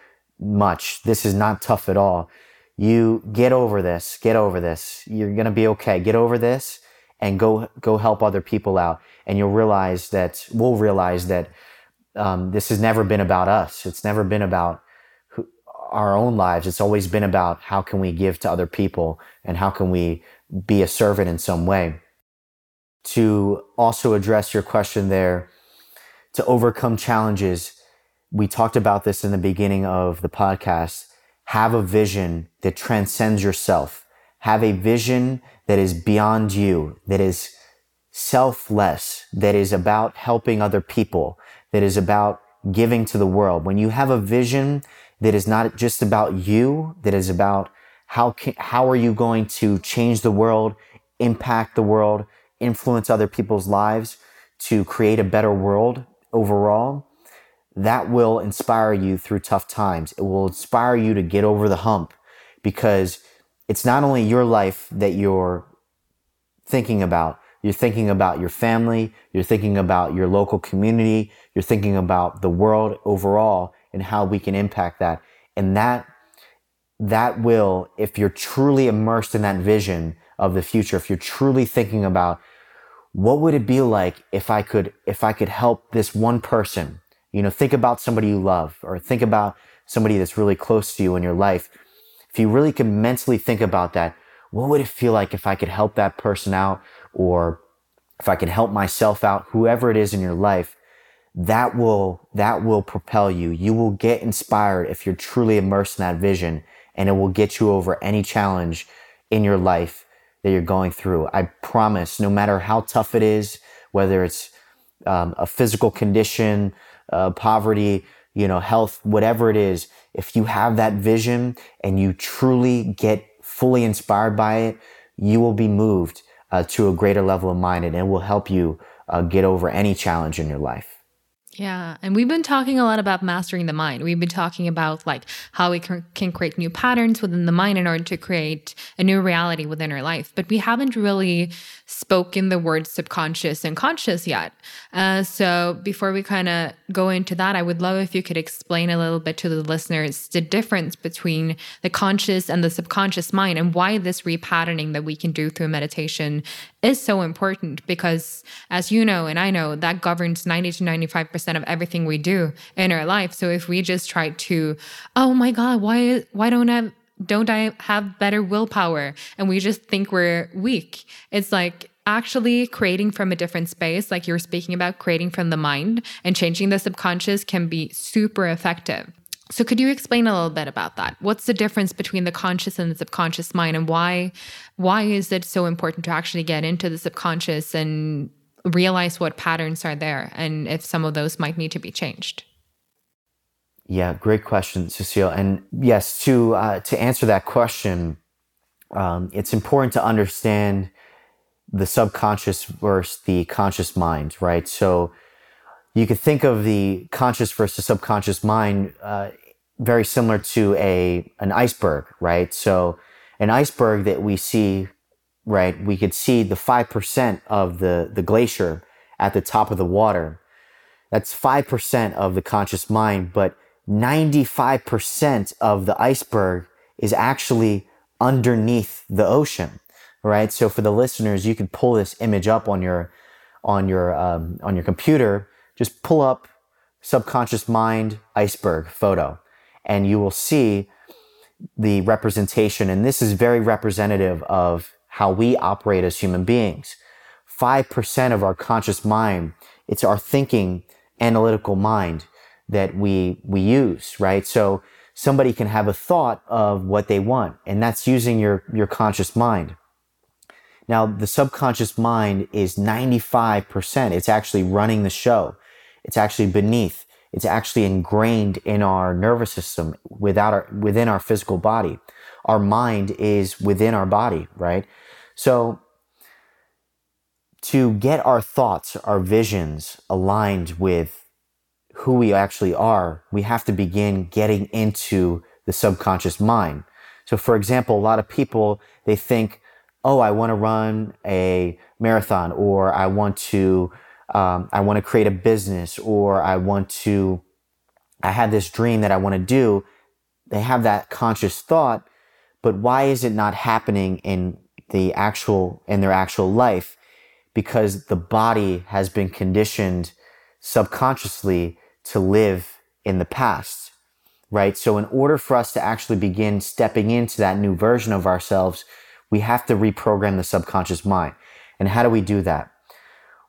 much. This is not tough at all. You get over this, get over this. You're going to be okay. Get over this and go go help other people out and you'll realize that we'll realize that um, this has never been about us it's never been about our own lives it's always been about how can we give to other people and how can we be a servant in some way to also address your question there to overcome challenges. We talked about this in the beginning of the podcast. Have a vision that transcends yourself. Have a vision that is beyond you, that is selfless, that is about helping other people, that is about giving to the world. When you have a vision that is not just about you, that is about how can, how are you going to change the world, impact the world, influence other people's lives to create a better world overall, that will inspire you through tough times. It will inspire you to get over the hump because it's not only your life that you're thinking about, you're thinking about your family, you're thinking about your local community, you're thinking about the world overall and how we can impact that. And that, that will, if you're truly immersed in that vision of the future, if you're truly thinking about what would it be like if I could, if I could help this one person, you know, think about somebody you love or think about somebody that's really close to you in your life. If you really can mentally think about that, what would it feel like if I could help that person out or if I could help myself out, whoever it is in your life, that will, that will propel you. You will get inspired if you're truly immersed in that vision and it will get you over any challenge in your life that you're going through. I promise, no matter how tough it is, whether it's um, a physical condition, uh, poverty, you know, health, whatever it is, if you have that vision and you truly get fully inspired by it, you will be moved uh, to a greater level of mind and it will help you uh, get over any challenge in your life. Yeah. And we've been talking a lot about mastering the mind. We've been talking about like how we can create new patterns within the mind in order to create a new reality within our life. But we haven't really spoken the word subconscious and conscious yet. Uh, so before we kind of go into that, I would love if you could explain a little bit to the listeners the difference between the conscious and the subconscious mind and why this repatterning that we can do through meditation is so important because as you know and I know that governs 90 to 95% of everything we do in our life. So if we just try to, oh my God, why why don't I don't I have better willpower? And we just think we're weak. It's like actually creating from a different space, like you're speaking about creating from the mind and changing the subconscious can be super effective. So could you explain a little bit about that? What's the difference between the conscious and the subconscious mind and why why is it so important to actually get into the subconscious and realize what patterns are there and if some of those might need to be changed? Yeah, great question, Cecile. And yes, to uh, to answer that question, um, it's important to understand the subconscious versus the conscious mind, right? So you could think of the conscious versus subconscious mind uh, very similar to a an iceberg, right? So an iceberg that we see, right? We could see the five percent of the the glacier at the top of the water. That's five percent of the conscious mind, but 95% of the iceberg is actually underneath the ocean, right? So for the listeners, you can pull this image up on your, on your, um, on your computer. Just pull up subconscious mind iceberg photo and you will see the representation. And this is very representative of how we operate as human beings. 5% of our conscious mind, it's our thinking analytical mind that we, we use, right? So somebody can have a thought of what they want, and that's using your, your conscious mind. Now, the subconscious mind is 95%. It's actually running the show. It's actually beneath. It's actually ingrained in our nervous system without our, within our physical body. Our mind is within our body, right? So to get our thoughts, our visions aligned with who we actually are, we have to begin getting into the subconscious mind. So, for example, a lot of people, they think, oh, I want to run a marathon or I want to, um, I want to create a business or I want to, I have this dream that I want to do. They have that conscious thought, but why is it not happening in the actual, in their actual life? because the body has been conditioned subconsciously to live in the past, right? So in order for us to actually begin stepping into that new version of ourselves, we have to reprogram the subconscious mind. And how do we do that?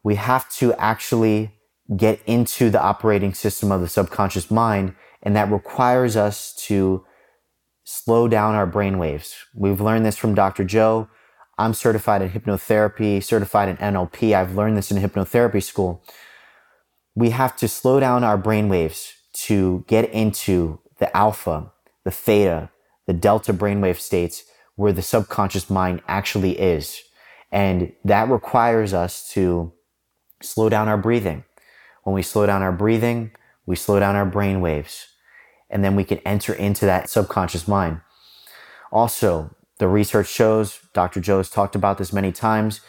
We have to actually get into the operating system of the subconscious mind. And that requires us to slow down our brain waves. We've learned this from Dr. Joe. I'm certified in hypnotherapy, certified in NLP. I've learned this in hypnotherapy school. We have to slow down our brain waves to get into the alpha, the theta, the delta brainwave states where the subconscious mind actually is. And that requires us to slow down our breathing. When we slow down our breathing, we slow down our brain waves. And then we can enter into that subconscious mind. Also, the research shows, Dr. Joe has talked about this many times,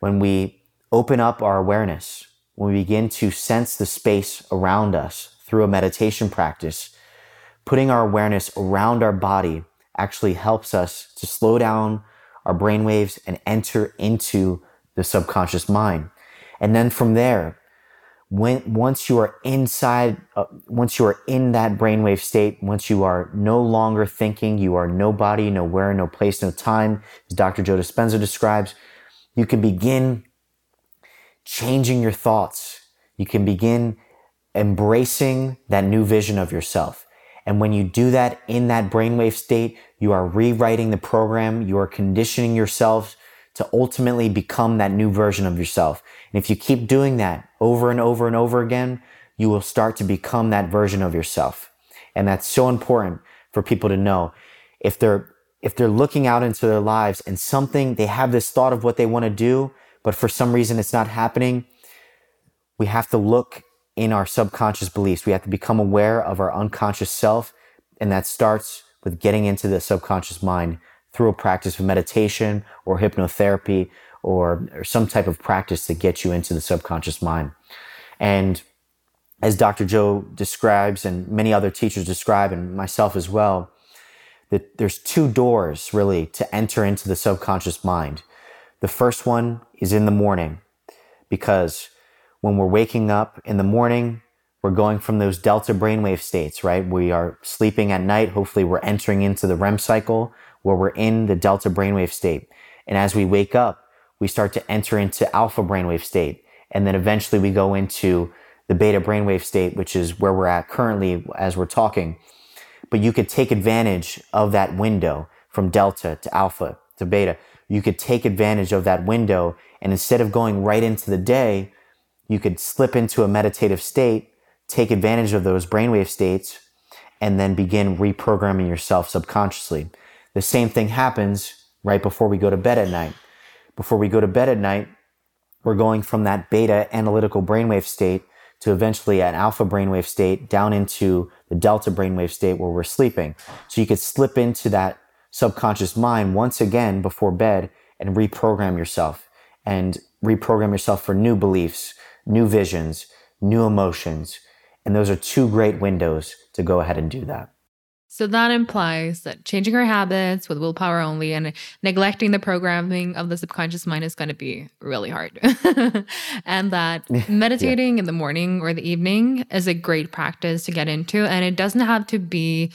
when we open up our awareness, when we begin to sense the space around us through a meditation practice, putting our awareness around our body actually helps us to slow down our brain waves and enter into the subconscious mind. And then from there, when once you are inside, uh, once you are in that brainwave state, once you are no longer thinking, you are nobody, nowhere, no place, no time, as Dr. Joe Dispenza describes, you can begin changing your thoughts. You can begin embracing that new vision of yourself. And when you do that in that brainwave state, you are rewriting the program. You are conditioning yourself to ultimately become that new version of yourself. And if you keep doing that over and over and over again, you will start to become that version of yourself. And that's so important for people to know. If they're, if they're looking out into their lives and something, they have this thought of what they want to do, but for some reason it's not happening, we have to look in our subconscious beliefs. We have to become aware of our unconscious self. And that starts with getting into the subconscious mind through a practice of meditation or hypnotherapy or, or some type of practice to get you into the subconscious mind. And as Dr. Joe describes and many other teachers describe and myself as well, that there's two doors really to enter into the subconscious mind. The first one is in the morning because when we're waking up in the morning, we're going from those delta brainwave states, right? We are sleeping at night. Hopefully we're entering into the REM cycle where we're in the delta brainwave state. And as we wake up, we start to enter into alpha brainwave state. And then eventually we go into the beta brainwave state, which is where we're at currently as we're talking. But you could take advantage of that window from delta to alpha to beta. You could take advantage of that window. And instead of going right into the day, you could slip into a meditative state, take advantage of those brainwave states, and then begin reprogramming yourself subconsciously. The same thing happens right before we go to bed at night. Before we go to bed at night, we're going from that beta analytical brainwave state to eventually an alpha brainwave state down into the delta brainwave state where we're sleeping. So you could slip into that subconscious mind once again before bed and reprogram yourself and reprogram yourself for new beliefs, new visions, new emotions. And those are two great windows to go ahead and do that. So that implies that changing our habits with willpower only and neglecting the programming of the subconscious mind is going to be really hard. and that meditating yeah. in the morning or the evening is a great practice to get into. And it doesn't have to be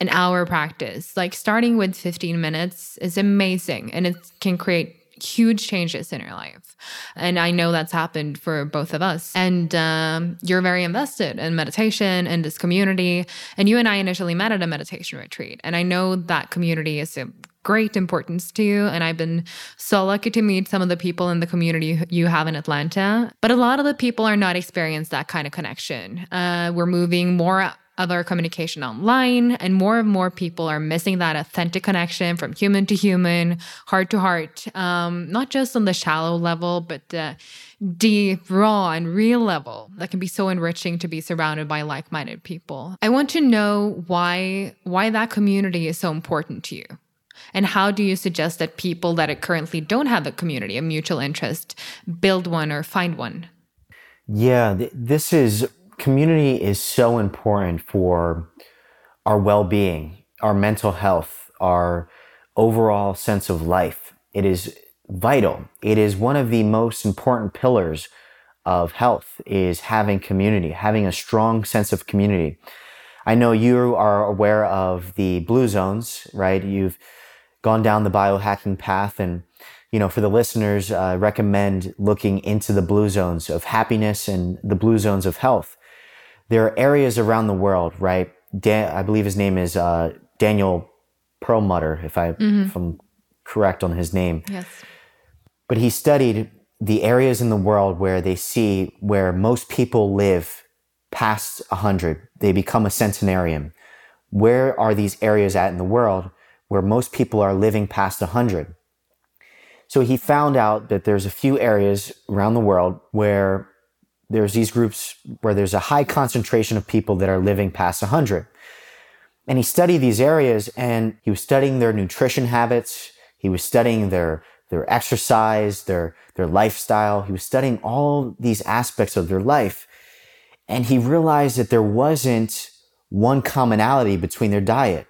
an hour practice. Like starting with 15 minutes is amazing and it can create huge changes in your life. And I know that's happened for both of us. And um, you're very invested in meditation and this community. And you and I initially met at a meditation retreat. And I know that community is a great importance to you. And I've been so lucky to meet some of the people in the community you have in Atlanta. But a lot of the people are not experienced that kind of connection. Uh, we're moving more other communication online, and more and more people are missing that authentic connection from human to human, heart to heart, um, not just on the shallow level, but the deep, raw, and real level that can be so enriching to be surrounded by like-minded people. I want to know why why that community is so important to you. And how do you suggest that people that currently don't have a community, a mutual interest, build one or find one? Yeah, th- this is community is so important for our well-being, our mental health, our overall sense of life. It is vital. It is one of the most important pillars of health is having community, having a strong sense of community. I know you are aware of the blue zones, right? You've gone down the biohacking path and you know, for the listeners, uh, I recommend looking into the blue zones of happiness and the blue zones of health. There are areas around the world, right? Dan, I believe his name is uh, Daniel Perlmutter, if I mm-hmm. if I'm correct on his name. Yes. But he studied the areas in the world where they see where most people live past 100. They become a centenarian. Where are these areas at in the world where most people are living past 100? So he found out that there's a few areas around the world where there's these groups where there's a high concentration of people that are living past 100. And he studied these areas and he was studying their nutrition habits. He was studying their, their exercise, their, their lifestyle. He was studying all these aspects of their life. And he realized that there wasn't one commonality between their diet.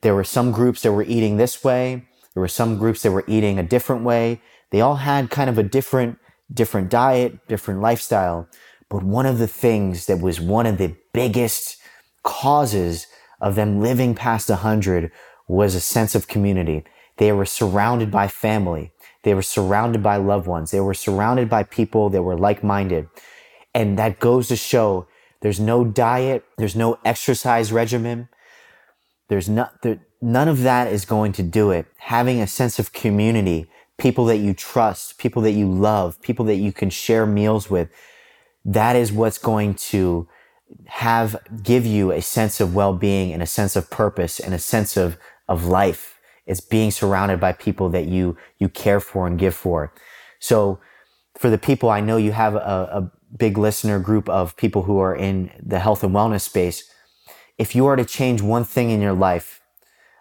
There were some groups that were eating this way. There were some groups that were eating a different way. They all had kind of a different, different diet, different lifestyle. But one of the things that was one of the biggest causes of them living past 100 was a sense of community. They were surrounded by family. They were surrounded by loved ones. They were surrounded by people that were like-minded. And that goes to show there's no diet. There's no exercise regimen. There's not, there, none of that is going to do it. Having a sense of community, people that you trust, people that you love, people that you can share meals with, that is what's going to have, give you a sense of well-being and a sense of purpose and a sense of, of life. It's being surrounded by people that you, you care for and give for. So for the people, I know you have a, a big listener group of people who are in the health and wellness space. If you are to change one thing in your life,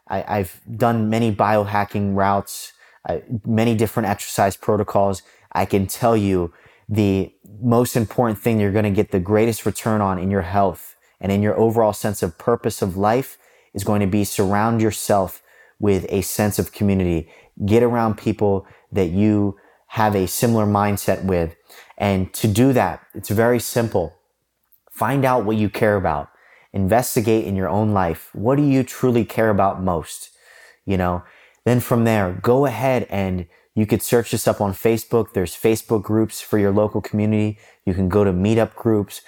I, have done many biohacking routes, uh, many different exercise protocols. I can tell you the most important thing you're going to get the greatest return on in your health and in your overall sense of purpose of life is going to be surround yourself with a sense of community. Get around people that you have a similar mindset with. And to do that, it's very simple. Find out what you care about investigate in your own life. What do you truly care about most? You know, then from there, go ahead and you could search this up on Facebook. There's Facebook groups for your local community. You can go to meetup groups.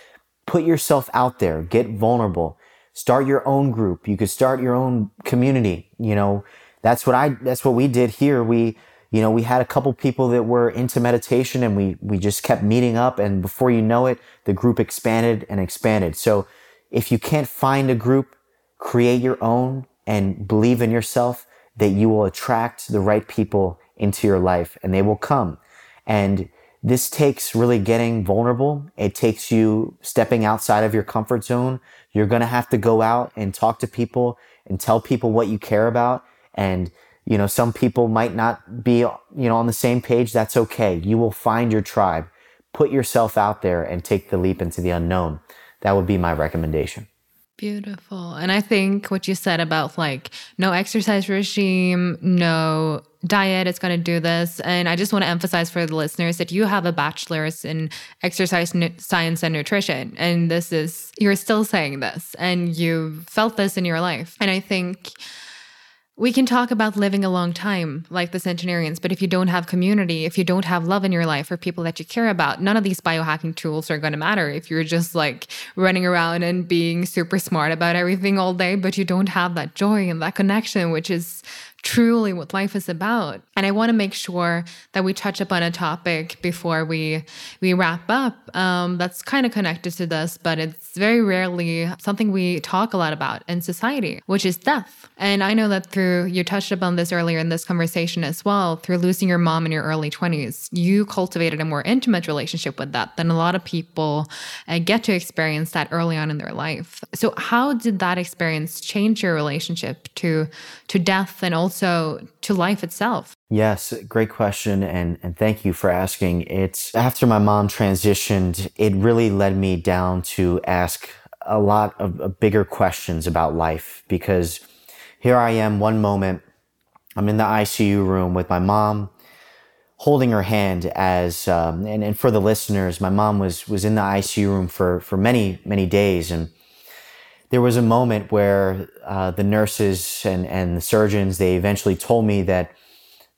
Put yourself out there. Get vulnerable. Start your own group. You could start your own community. You know, that's what I, that's what we did here. We, you know, we had a couple people that were into meditation and we, we just kept meeting up. And before you know it, the group expanded and expanded. So if you can't find a group, create your own and believe in yourself that you will attract the right people into your life and they will come. And this takes really getting vulnerable. It takes you stepping outside of your comfort zone. You're going to have to go out and talk to people and tell people what you care about. And, you know, some people might not be, you know, on the same page. That's okay. You will find your tribe. Put yourself out there and take the leap into the unknown that would be my recommendation. Beautiful. And I think what you said about like no exercise regime, no diet is going to do this. And I just want to emphasize for the listeners that you have a bachelor's in exercise science and nutrition. And this is, you're still saying this and you felt this in your life. And I think we can talk about living a long time like the centenarians, but if you don't have community, if you don't have love in your life or people that you care about, none of these biohacking tools are going to matter if you're just like running around and being super smart about everything all day, but you don't have that joy and that connection, which is truly what life is about. And I want to make sure that we touch upon a topic before we we wrap up um, that's kind of connected to this, but it's very rarely something we talk a lot about in society, which is death. And I know that through you touched upon this earlier in this conversation as well, through losing your mom in your early 20s, you cultivated a more intimate relationship with that than a lot of people uh, get to experience that early on in their life. So how did that experience change your relationship to to death and also also to life itself? Yes, great question. And, and thank you for asking. It's after my mom transitioned, it really led me down to ask a lot of, of bigger questions about life because here I am one moment, I'm in the ICU room with my mom. holding her hand as um, and, and for the listeners my mom was was in the icu room for for many many days and there was a moment where uh, the nurses and and the surgeons they eventually told me that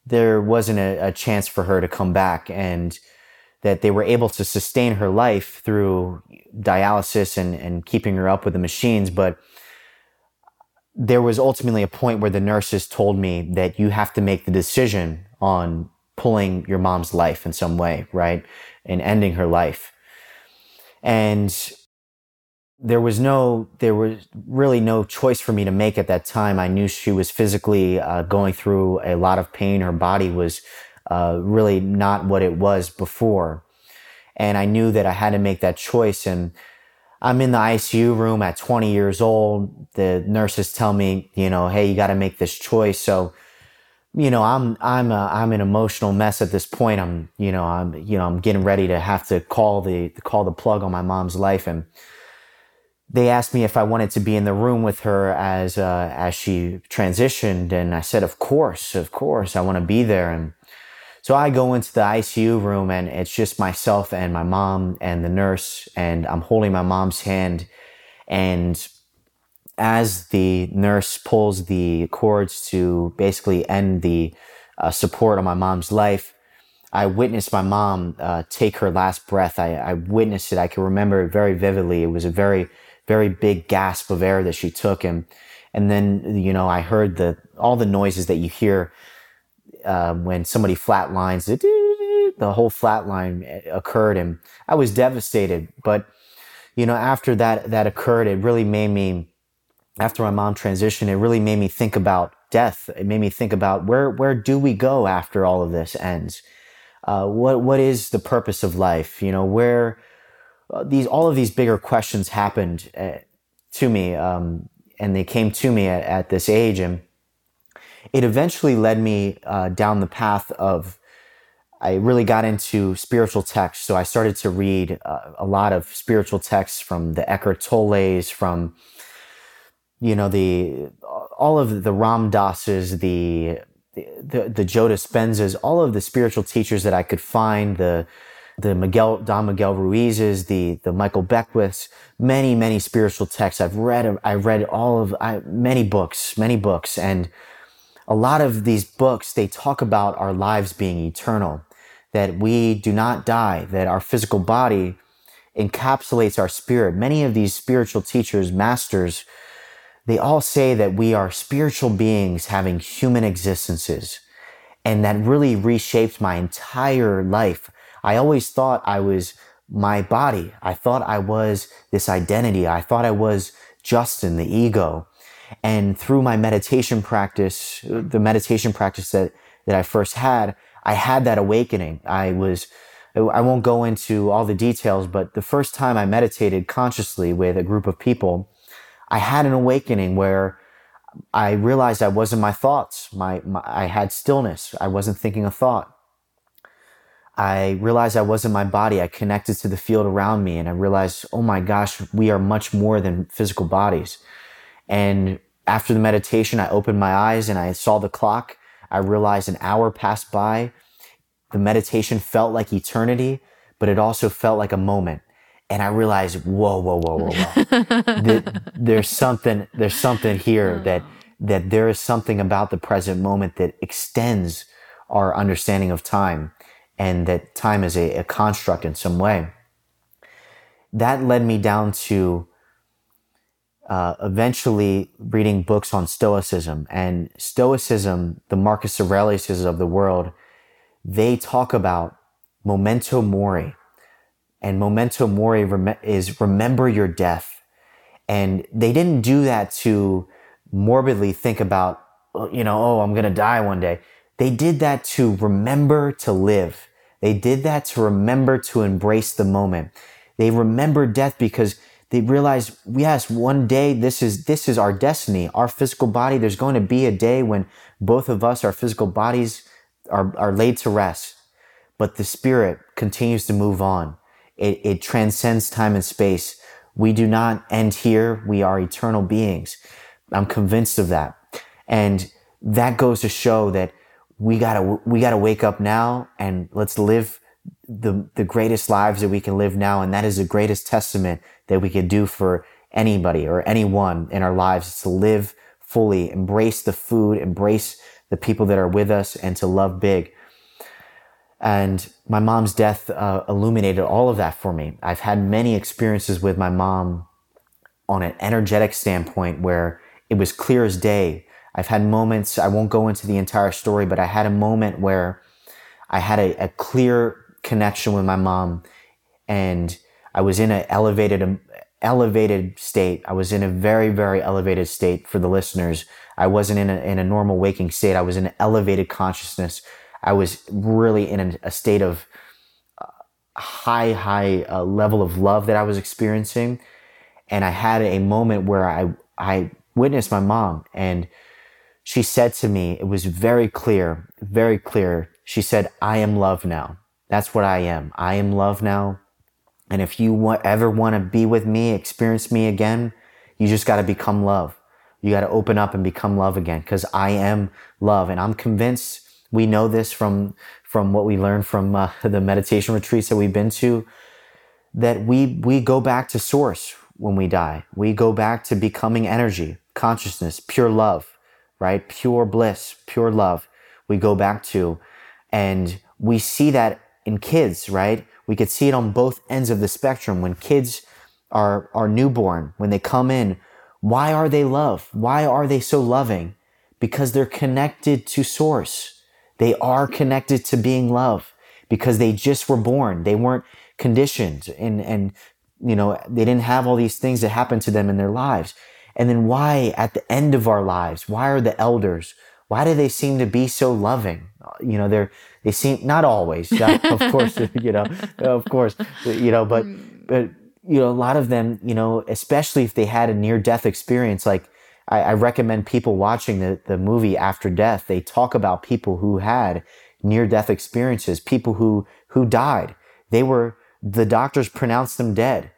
there wasn't a, a chance for her to come back and that they were able to sustain her life through dialysis and, and keeping her up with the machines but there was ultimately a point where the nurses told me that you have to make the decision on pulling your mom's life in some way, right? And ending her life. And there was no, there was really no choice for me to make at that time. I knew she was physically uh, going through a lot of pain. Her body was uh, really not what it was before. And I knew that I had to make that choice. And I'm in the ICU room at 20 years old. The nurses tell me, you know, hey, you got to make this choice. So you know, I'm I'm a, I'm an emotional mess at this point. I'm you know I'm you know I'm getting ready to have to call the call the plug on my mom's life, and they asked me if I wanted to be in the room with her as uh, as she transitioned, and I said, of course, of course, I want to be there. And so I go into the ICU room, and it's just myself and my mom and the nurse, and I'm holding my mom's hand, and as the nurse pulls the cords to basically end the uh, support on my mom's life, I witnessed my mom uh, take her last breath. I, I, witnessed it. I can remember it very vividly. It was a very, very big gasp of air that she took, and and then you know I heard the all the noises that you hear uh, when somebody flatlines. The whole flatline occurred, and I was devastated. But you know, after that that occurred, it really made me after my mom transitioned, it really made me think about death. It made me think about where where do we go after all of this ends? Uh, what what is the purpose of life? You know, where uh, these all of these bigger questions happened uh, to me, um, and they came to me at, at, this age, and it eventually led me uh, down the path of. I really got into spiritual texts, so I started to read uh, a lot of spiritual texts from the Eckhart Tolle's, from you know the all of the Ram Dasses, the the, the Joe Dispenzas, all of the spiritual teachers that I could find, the the Miguel Don Miguel Ruiz's, the the Michael Beckwith's, many many spiritual texts. I've read I read all of I, many books, many books, and a lot of these books they talk about our lives being eternal, that we do not die, that our physical body encapsulates our spirit. Many of these spiritual teachers, masters they all say that we are spiritual beings having human existences. And that really reshaped my entire life. I always thought I was my body. I thought I was this identity. I thought I was Justin, the ego. And through my meditation practice, the meditation practice that, that I first had, I had that awakening. I was, I won't go into all the details, but the first time I meditated consciously with a group of people, I had an awakening where I realized I wasn't my thoughts. My, my, I had stillness. I wasn't thinking a thought. I realized I wasn't my body. I connected to the field around me and I realized, oh my gosh, we are much more than physical bodies. And after the meditation, I opened my eyes and I saw the clock. I realized an hour passed by. The meditation felt like eternity, but it also felt like a moment and I realized, whoa, whoa, whoa, whoa, whoa. there's something, there's something here oh. that that there is something about the present moment that extends our understanding of time, and that time is a, a construct in some way. That led me down to uh, eventually reading books on Stoicism and Stoicism, the Marcus Aureliuses of the world. They talk about memento mori and memento mori is remember your death. And they didn't do that to morbidly think about, you know, oh, I'm going to die one day. They did that to remember to live. They did that to remember to embrace the moment. They remember death because they realized, yes, one day this is, this is our destiny, our physical body. There's going to be a day when both of us, our physical bodies are, are laid to rest, but the spirit continues to move on. It, it transcends time and space. We do not end here. We are eternal beings. I'm convinced of that. And that goes to show that we gotta, we gotta wake up now and let's live the, the greatest lives that we can live now. And that is the greatest testament that we can do for anybody or anyone in our lives is to live fully, embrace the food, embrace the people that are with us and to love big. And my mom's death uh, illuminated all of that for me. I've had many experiences with my mom on an energetic standpoint where it was clear as day. I've had moments, I won't go into the entire story, but I had a moment where I had a, a clear connection with my mom and I was in an elevated, um, elevated state. I was in a very, very elevated state for the listeners. I wasn't in a, in a normal waking state. I was in an elevated consciousness I was really in a state of uh, high, high uh, level of love that I was experiencing. And I had a moment where I, I witnessed my mom and she said to me, it was very clear, very clear. She said, I am love now. That's what I am. I am love now. And if you ever want to be with me, experience me again, you just got to become love. You got to open up and become love again because I am love. And I'm convinced we know this from from what we learned from uh, the meditation retreats that we've been to that we we go back to source when we die we go back to becoming energy consciousness pure love right? Pure bliss pure love we go back to. And we see that in kids right? We could see it on both ends of the spectrum. When kids are are newborn when they come in why are they love? Why are they so loving? Because they're connected to source. They are connected to being love because they just were born. They weren't conditioned and, and, you know, they didn't have all these things that happened to them in their lives. And then why at the end of our lives, why are the elders, why do they seem to be so loving? You know, they're, they seem, not always, of course, you know, of course, you know, but, mm. but, you know, a lot of them, you know, especially if they had a near death experience, like I, I recommend people watching the, the movie After Death. They talk about people who had near death experiences, people who, who died. They were, the doctors pronounced them dead.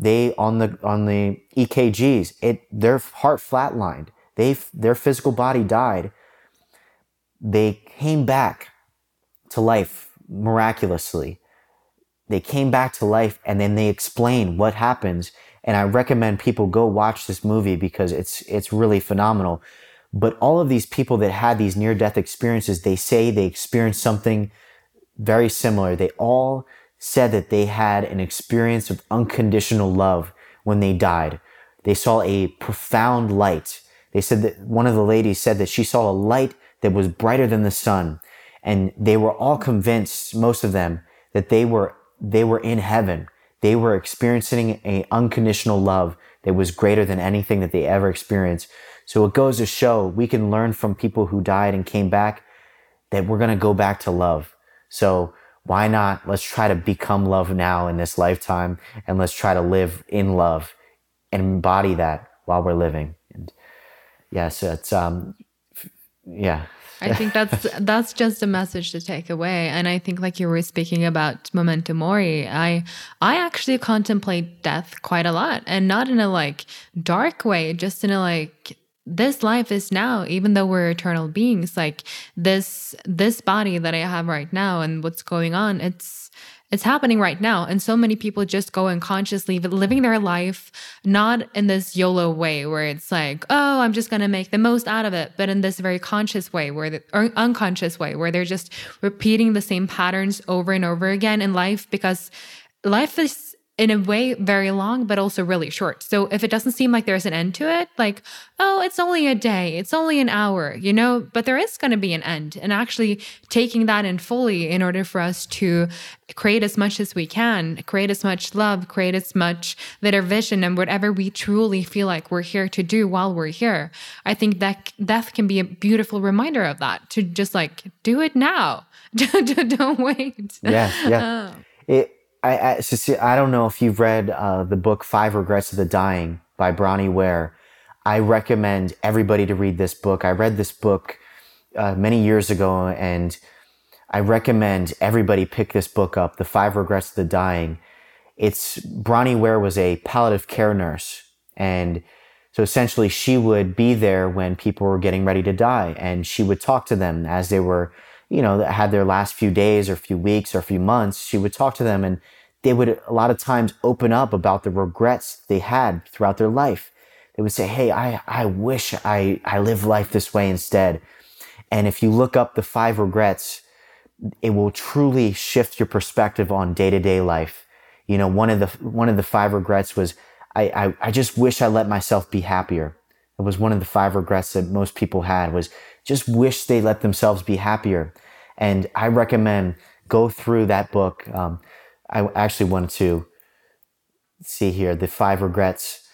They, on the, on the EKGs, it, their heart flatlined. They, their physical body died. They came back to life miraculously. They came back to life and then they explain what happens and I recommend people go watch this movie because it's, it's really phenomenal. But all of these people that had these near death experiences, they say they experienced something very similar. They all said that they had an experience of unconditional love when they died. They saw a profound light. They said that one of the ladies said that she saw a light that was brighter than the sun. And they were all convinced, most of them, that they were, they were in heaven they were experiencing a unconditional love that was greater than anything that they ever experienced. So it goes to show we can learn from people who died and came back that we're going to go back to love. So why not? Let's try to become love now in this lifetime and let's try to live in love and embody that while we're living. And yeah, so it's, um, yeah. I think that's that's just a message to take away. And I think like you were speaking about memento mori, I I actually contemplate death quite a lot and not in a like dark way, just in a like this life is now even though we're eternal beings like this this body that i have right now and what's going on it's it's happening right now. And so many people just go unconsciously living their life, not in this YOLO way where it's like, oh, I'm just going to make the most out of it, but in this very conscious way where the, or unconscious way where they're just repeating the same patterns over and over again in life because life is in a way very long but also really short. So if it doesn't seem like there's an end to it like oh it's only a day it's only an hour you know but there is going to be an end. And actually taking that in fully in order for us to create as much as we can create as much love create as much better vision and whatever we truly feel like we're here to do while we're here i think that death can be a beautiful reminder of that to just like do it now. Don't wait. Yeah yeah. Oh. it I, I, I don't know if you've read uh, the book Five Regrets of the Dying by Bronnie Ware. I recommend everybody to read this book. I read this book uh, many years ago, and I recommend everybody pick this book up. The Five Regrets of the Dying. It's Bronnie Ware was a palliative care nurse, and So essentially, she would be there when people were getting ready to die, and she would talk to them as they were, you know, that had their last few days or few weeks or a few months. She would talk to them, and they would a lot of times open up about the regrets they had throughout their life. They would say, Hey, I, I wish I, I lived life this way instead. And if you look up the five regrets, it will truly shift your perspective on day to day life. You know, one of the, one of the five regrets was, I, I, I just wish I let myself be happier. It was one of the five regrets that most people had was just wish they let themselves be happier. And I recommend go through that book. Um, I actually wanted to see here the five regrets.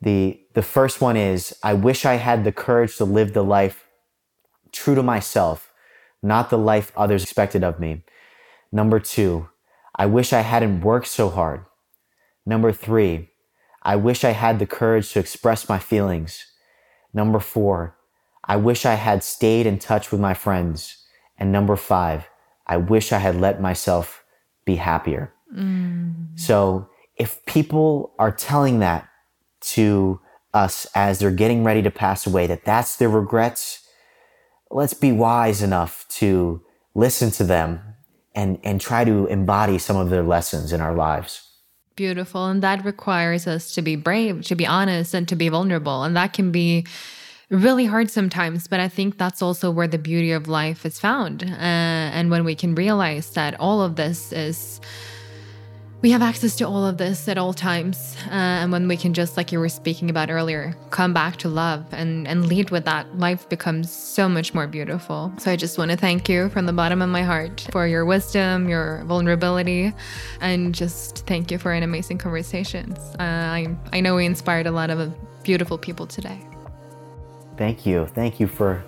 The, the first one is, I wish I had the courage to live the life true to myself, not the life others expected of me. Number two, I wish I hadn't worked so hard. Number three, I wish I had the courage to express my feelings. Number four, I wish I had stayed in touch with my friends. And number five, I wish I had let myself be happier. Mm. So if people are telling that to us as they're getting ready to pass away, that that's their regrets, let's be wise enough to listen to them and, and try to embody some of their lessons in our lives. Beautiful. And that requires us to be brave, to be honest, and to be vulnerable. And that can be really hard sometimes, but I think that's also where the beauty of life is found. Uh, and when we can realize that all of this is we have access to all of this at all times. Uh, and when we can just, like you were speaking about earlier, come back to love and, and lead with that, life becomes so much more beautiful. So I just want to thank you from the bottom of my heart for your wisdom, your vulnerability, and just thank you for an amazing conversation. Uh, I, I know we inspired a lot of beautiful people today. Thank you. Thank you for,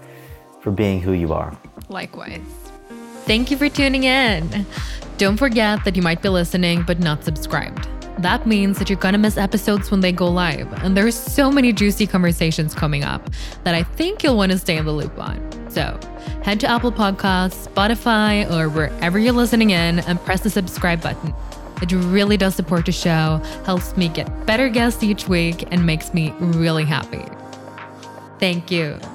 for being who you are. Likewise. Thank you for tuning in. Don't forget that you might be listening but not subscribed. That means that you're gonna miss episodes when they go live, and there's so many juicy conversations coming up that I think you'll wanna stay in the loop on. So head to Apple Podcasts, Spotify, or wherever you're listening in and press the subscribe button. It really does support the show, helps me get better guests each week, and makes me really happy. Thank you.